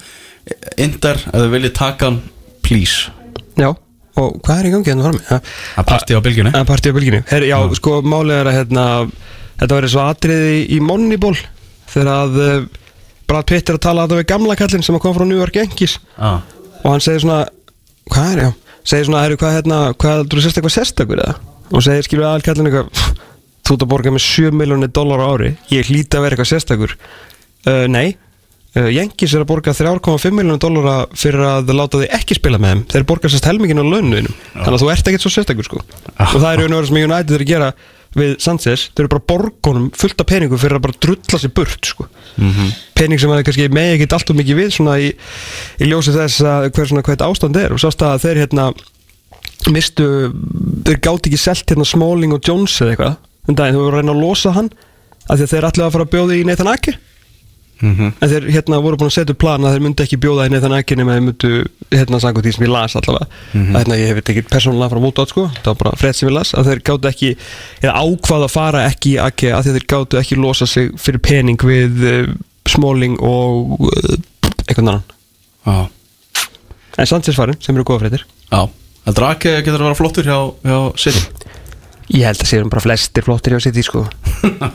Inter, ef þið viljið taka hann please, Já, og hvað er í gangi hérna frammi? Ja. að partí á bylgjunni að partí á bylginu Her, Já, sko, málið er að hérna, þetta eins og atriði í Moneyball þegar að uh, Brad Pitt er að tala að það við gamla kallinn sem að koma frá New York Yankees ah. og hann segir svona hvað er, já, segir svona, hvað hérna hvað, þú sérst eitthvað sérstakur eða og segir, skilur aðal kallinn eitthvað "Pff, þú ert að borga með 7 miljónir dólar á ári ég hlýta að vera eitthvað sérstakur. Uh, nei. Uh, Yankees er að borga 3,5 miljónir dólara fyrir að láta þig ekki spila með þeim. Þeir borga sérst helmingin á launuðinum þannig að þú ert ekkert svo sérstakur sko. Og það er veru sem United er að gera við Sanchez, þeir eru bara borgunum fullt af peningum fyrir að bara drulla sér burt sko. Pening sem að kannski megi ekkert allt og mikið við svona í, í ljósi þess að hver svona þetta ástand er. Og sást að þeir hérna mistu, þeir gátt ekki selt hérna Smalling og Jones eða eitthvað um daginn, þú voru að reyna að losa hann af því að þeir að fara að bjóða í Nathan Ake. Mm en þeir hérna voru búin að setja plan að þeir myndu ekki bjóða í Nathan Ake nema þeir myndu hérna sangu því sem ég las allavega. Að hérna ég hef ekki persónulega frá mútu átt sko. Það var bara frétt sem ég las að þeir gátt ekki eða ákvað að fara ekki í Ake að því að þeir gáttu ekki losa sig fyrir pening við uh, Smalling og uh, einhvern annan. Já, en Sanchez farin sem eru góða fréttir. Já Heldur að ekki getur að vera flottur hjá, hjá City? Ég held að séum bara flestir flottir hjá City sko.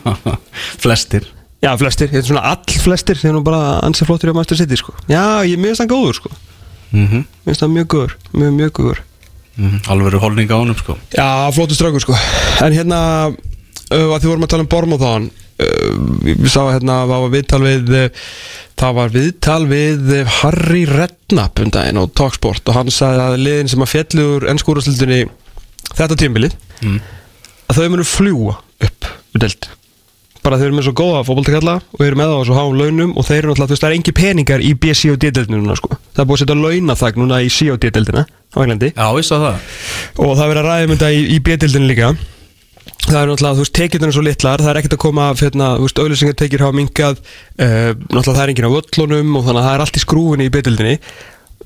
(laughs) Flestir? Já flestir, þetta er svona all flestir eru nú bara ansið flottir hjá Master City sko. Já ég minnst hann góður sko. Mm minnst hann mjög góður mjög mjög góður. Alveg eru holning á honum sko. Já, flótu straukur sko. En hérna, uh, að því vorum að tala um Bormóð þá hann Við sá hérna, það var viðtal við uh, Það var viðtal við uh, Harry Redknapp um daginn á Talksport Og hann sagði að liðin sem að fjallu úr ennskúraslutinni Þetta tímbilið Mm. Að þau munu fljúa upp Við delt Bara þau eru með svo góða fótboltakalla Og eru með á svo háum launum Og þeir eru náttúrulega, þú veist, það er engi peningar í B, C og D-deltinu núna sko. Það er búið að setja launathag núna í C og D-deltina Á Englandi. Já, ég sá það. Og það er verið að ræða um þetta í, í B-dildinu líka það er náttúrulega, þú veist, tekjurnar er svo litlar það er ekkert að koma, hérna, þú veist, auðlýsingar tekjur hafa minkað, uh, náttúrulega það er enginn á völlunum og þannig að það er allt í skrúfinni í B-dildinni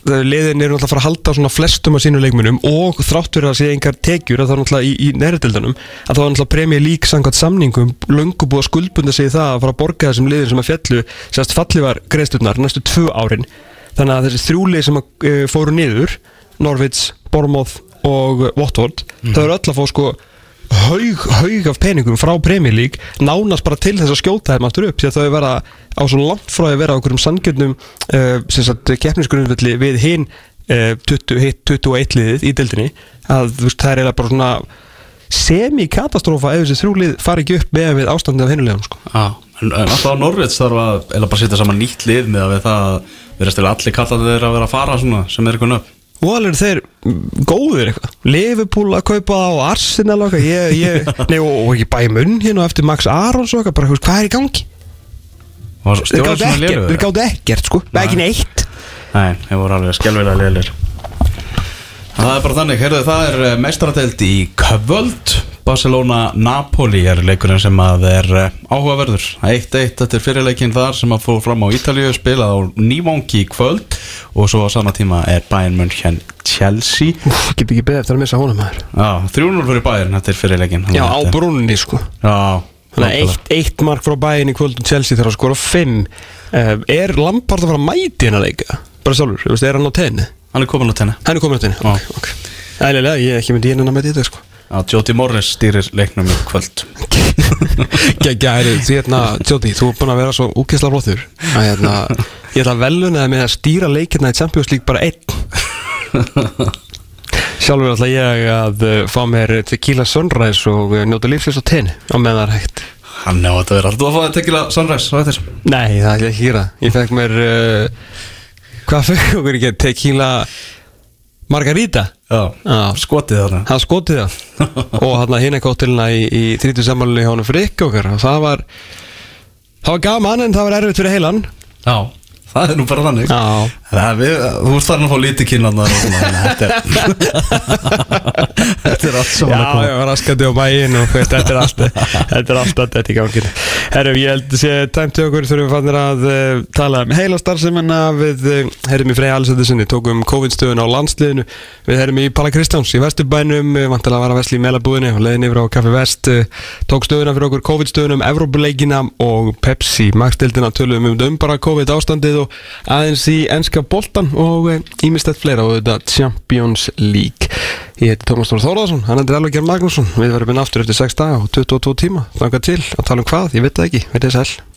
liðin eru náttúrulega að fara að halda svona flestum af sínu leikmunum og þrátt fyrir að sé engar tekjur að það er náttúrulega í, í næriðdildunum að það er náttúrulega premjör lík samkvæmt samningum löngu búið að skuldbunda sig það að fara að borga þessum liðin sem að fjallu sérst falli var greiðsturnar næstu tvö árin. Þannig að þessi þrjúlið sem uh, fóru niður Norvits, Bormoth og Watford þau eru öll að fá sko haug, haug af peningum frá Premier League nánast bara til þess að skjóta þeim aftur upp því að þau verða á svo langt frá að vera á einhverjum sangjöndum uh, keppnisgrunnsvilli við hinn uh, 20, hitt 21 liðið í deildinni að veist, það er eiginlega bara svona semi-katastrófa ef þessi þrjúlið fari ekki upp með við ástandið af hinnulegum sko. Já, en, alltaf á Norvits þarf að eða bara setja saman nýtt lið með að við það stila allir kallandi þeirra að vera að fara svona sem er eitthvað nöfn og alveg þeir góðir eitthvað. Liverpool að kaupa það og Arsenal og eitthvað. Ég, ég, (laughs) nei, og, og ekki bæði munn hérna eftir Max Arons og eitthvað bara, hvað er í gangi? Þeir svona ekkert, þeir gáðu ekkert sko, ekki neitt. Nei, þeir voru alveg skjálfilega leilir Það er bara þannig, heyrðu það er meistaradeild í Kvöld Barcelona-Napoli er leikurinn sem að er eh, áhugaverður. 1-1, þetta er fyrirleikin þar sem að fór fram á Ítalíu spilað á Nývangi í kvöld. Og svo á sama tíma er Bayern München Chelsea. Get ekki beðið eftir að missa honum maður. Já, 3-0 fyrir Bayern, þetta er fyrirleikin já, á brúnni sko. Já, Þannig að eitt, eitt mark frá bæinn í kvöldum Chelsea þarf að skora fimm. Uh, Er Lampard að fara að mæti hennar leika? Bara sjálfur, er hann á tenni? Hann er komin á tenni. Hann er komin á tenni, Já. ok, ok Ælilega, ég er ekki myndi hennar með þetta sko Já, Jody Morris stýrir leiknum í kvöld. (laughs) Gæri, því hérna, Jóti, þú er búin að vera svo úkessla flottur. Að hérna, ég ætla að veluna það með að stýra leikirna í Champions League bara einn. Sjálfur ætla ég að uh, fá mér tequila sunrise og uh, njóta lífsins á tenni á meðan það er hægt. Hann er á þetta verið alltaf að fá það tekila Sunrise, hvað er þess? Nei, það er ekki gera. Ég fekk mér uh, Hvað fekk okkur ekki? Tequila Margarita? Skotið þarna. Hann skotið það. (laughs) Og hann hinn ekki óttilina í, í 30 sammálunni hjá hann frikk okkar. Og það var Það var gaman en það var erfitt fyrir heilan. Já, það er nú bara þannig. Já. Það við, þú ert farin að fá lítið svona, að þetta er Þetta er allt Já, saman að koma. já, raskandi á veist, þetta er allt Þetta er allt þetta í gangin Herru, ég held að sé tæmt til okkur þurfum við fannir að uh, tala um heila starfseminna við uh, herrum í Frey Alsættisinni tókum COVID-stöðun á landsliðinu. Við herrum í Palla Kristjáns í Vesturbænum uh, vantilega að vara vesli í Melabúðinni og leiðin yfir á Kaffi Vest uh, tók stöðuna fyrir okkur COVID-stöðunum Evrópuleikina og Pepsi. Magstildina tölum um um bara COVID ástandið og aðeins í enska boltan og ímestett fleira og þetta Champions League. Ég heiti Tómas Þór Þórðarsson, hann er Elvar Gjörn Magnússon. Við verðum inn aftur eftir 6 daga og 22 tíma. Þangað til að tala um hvað, ég veit það ekki, veit þið sæl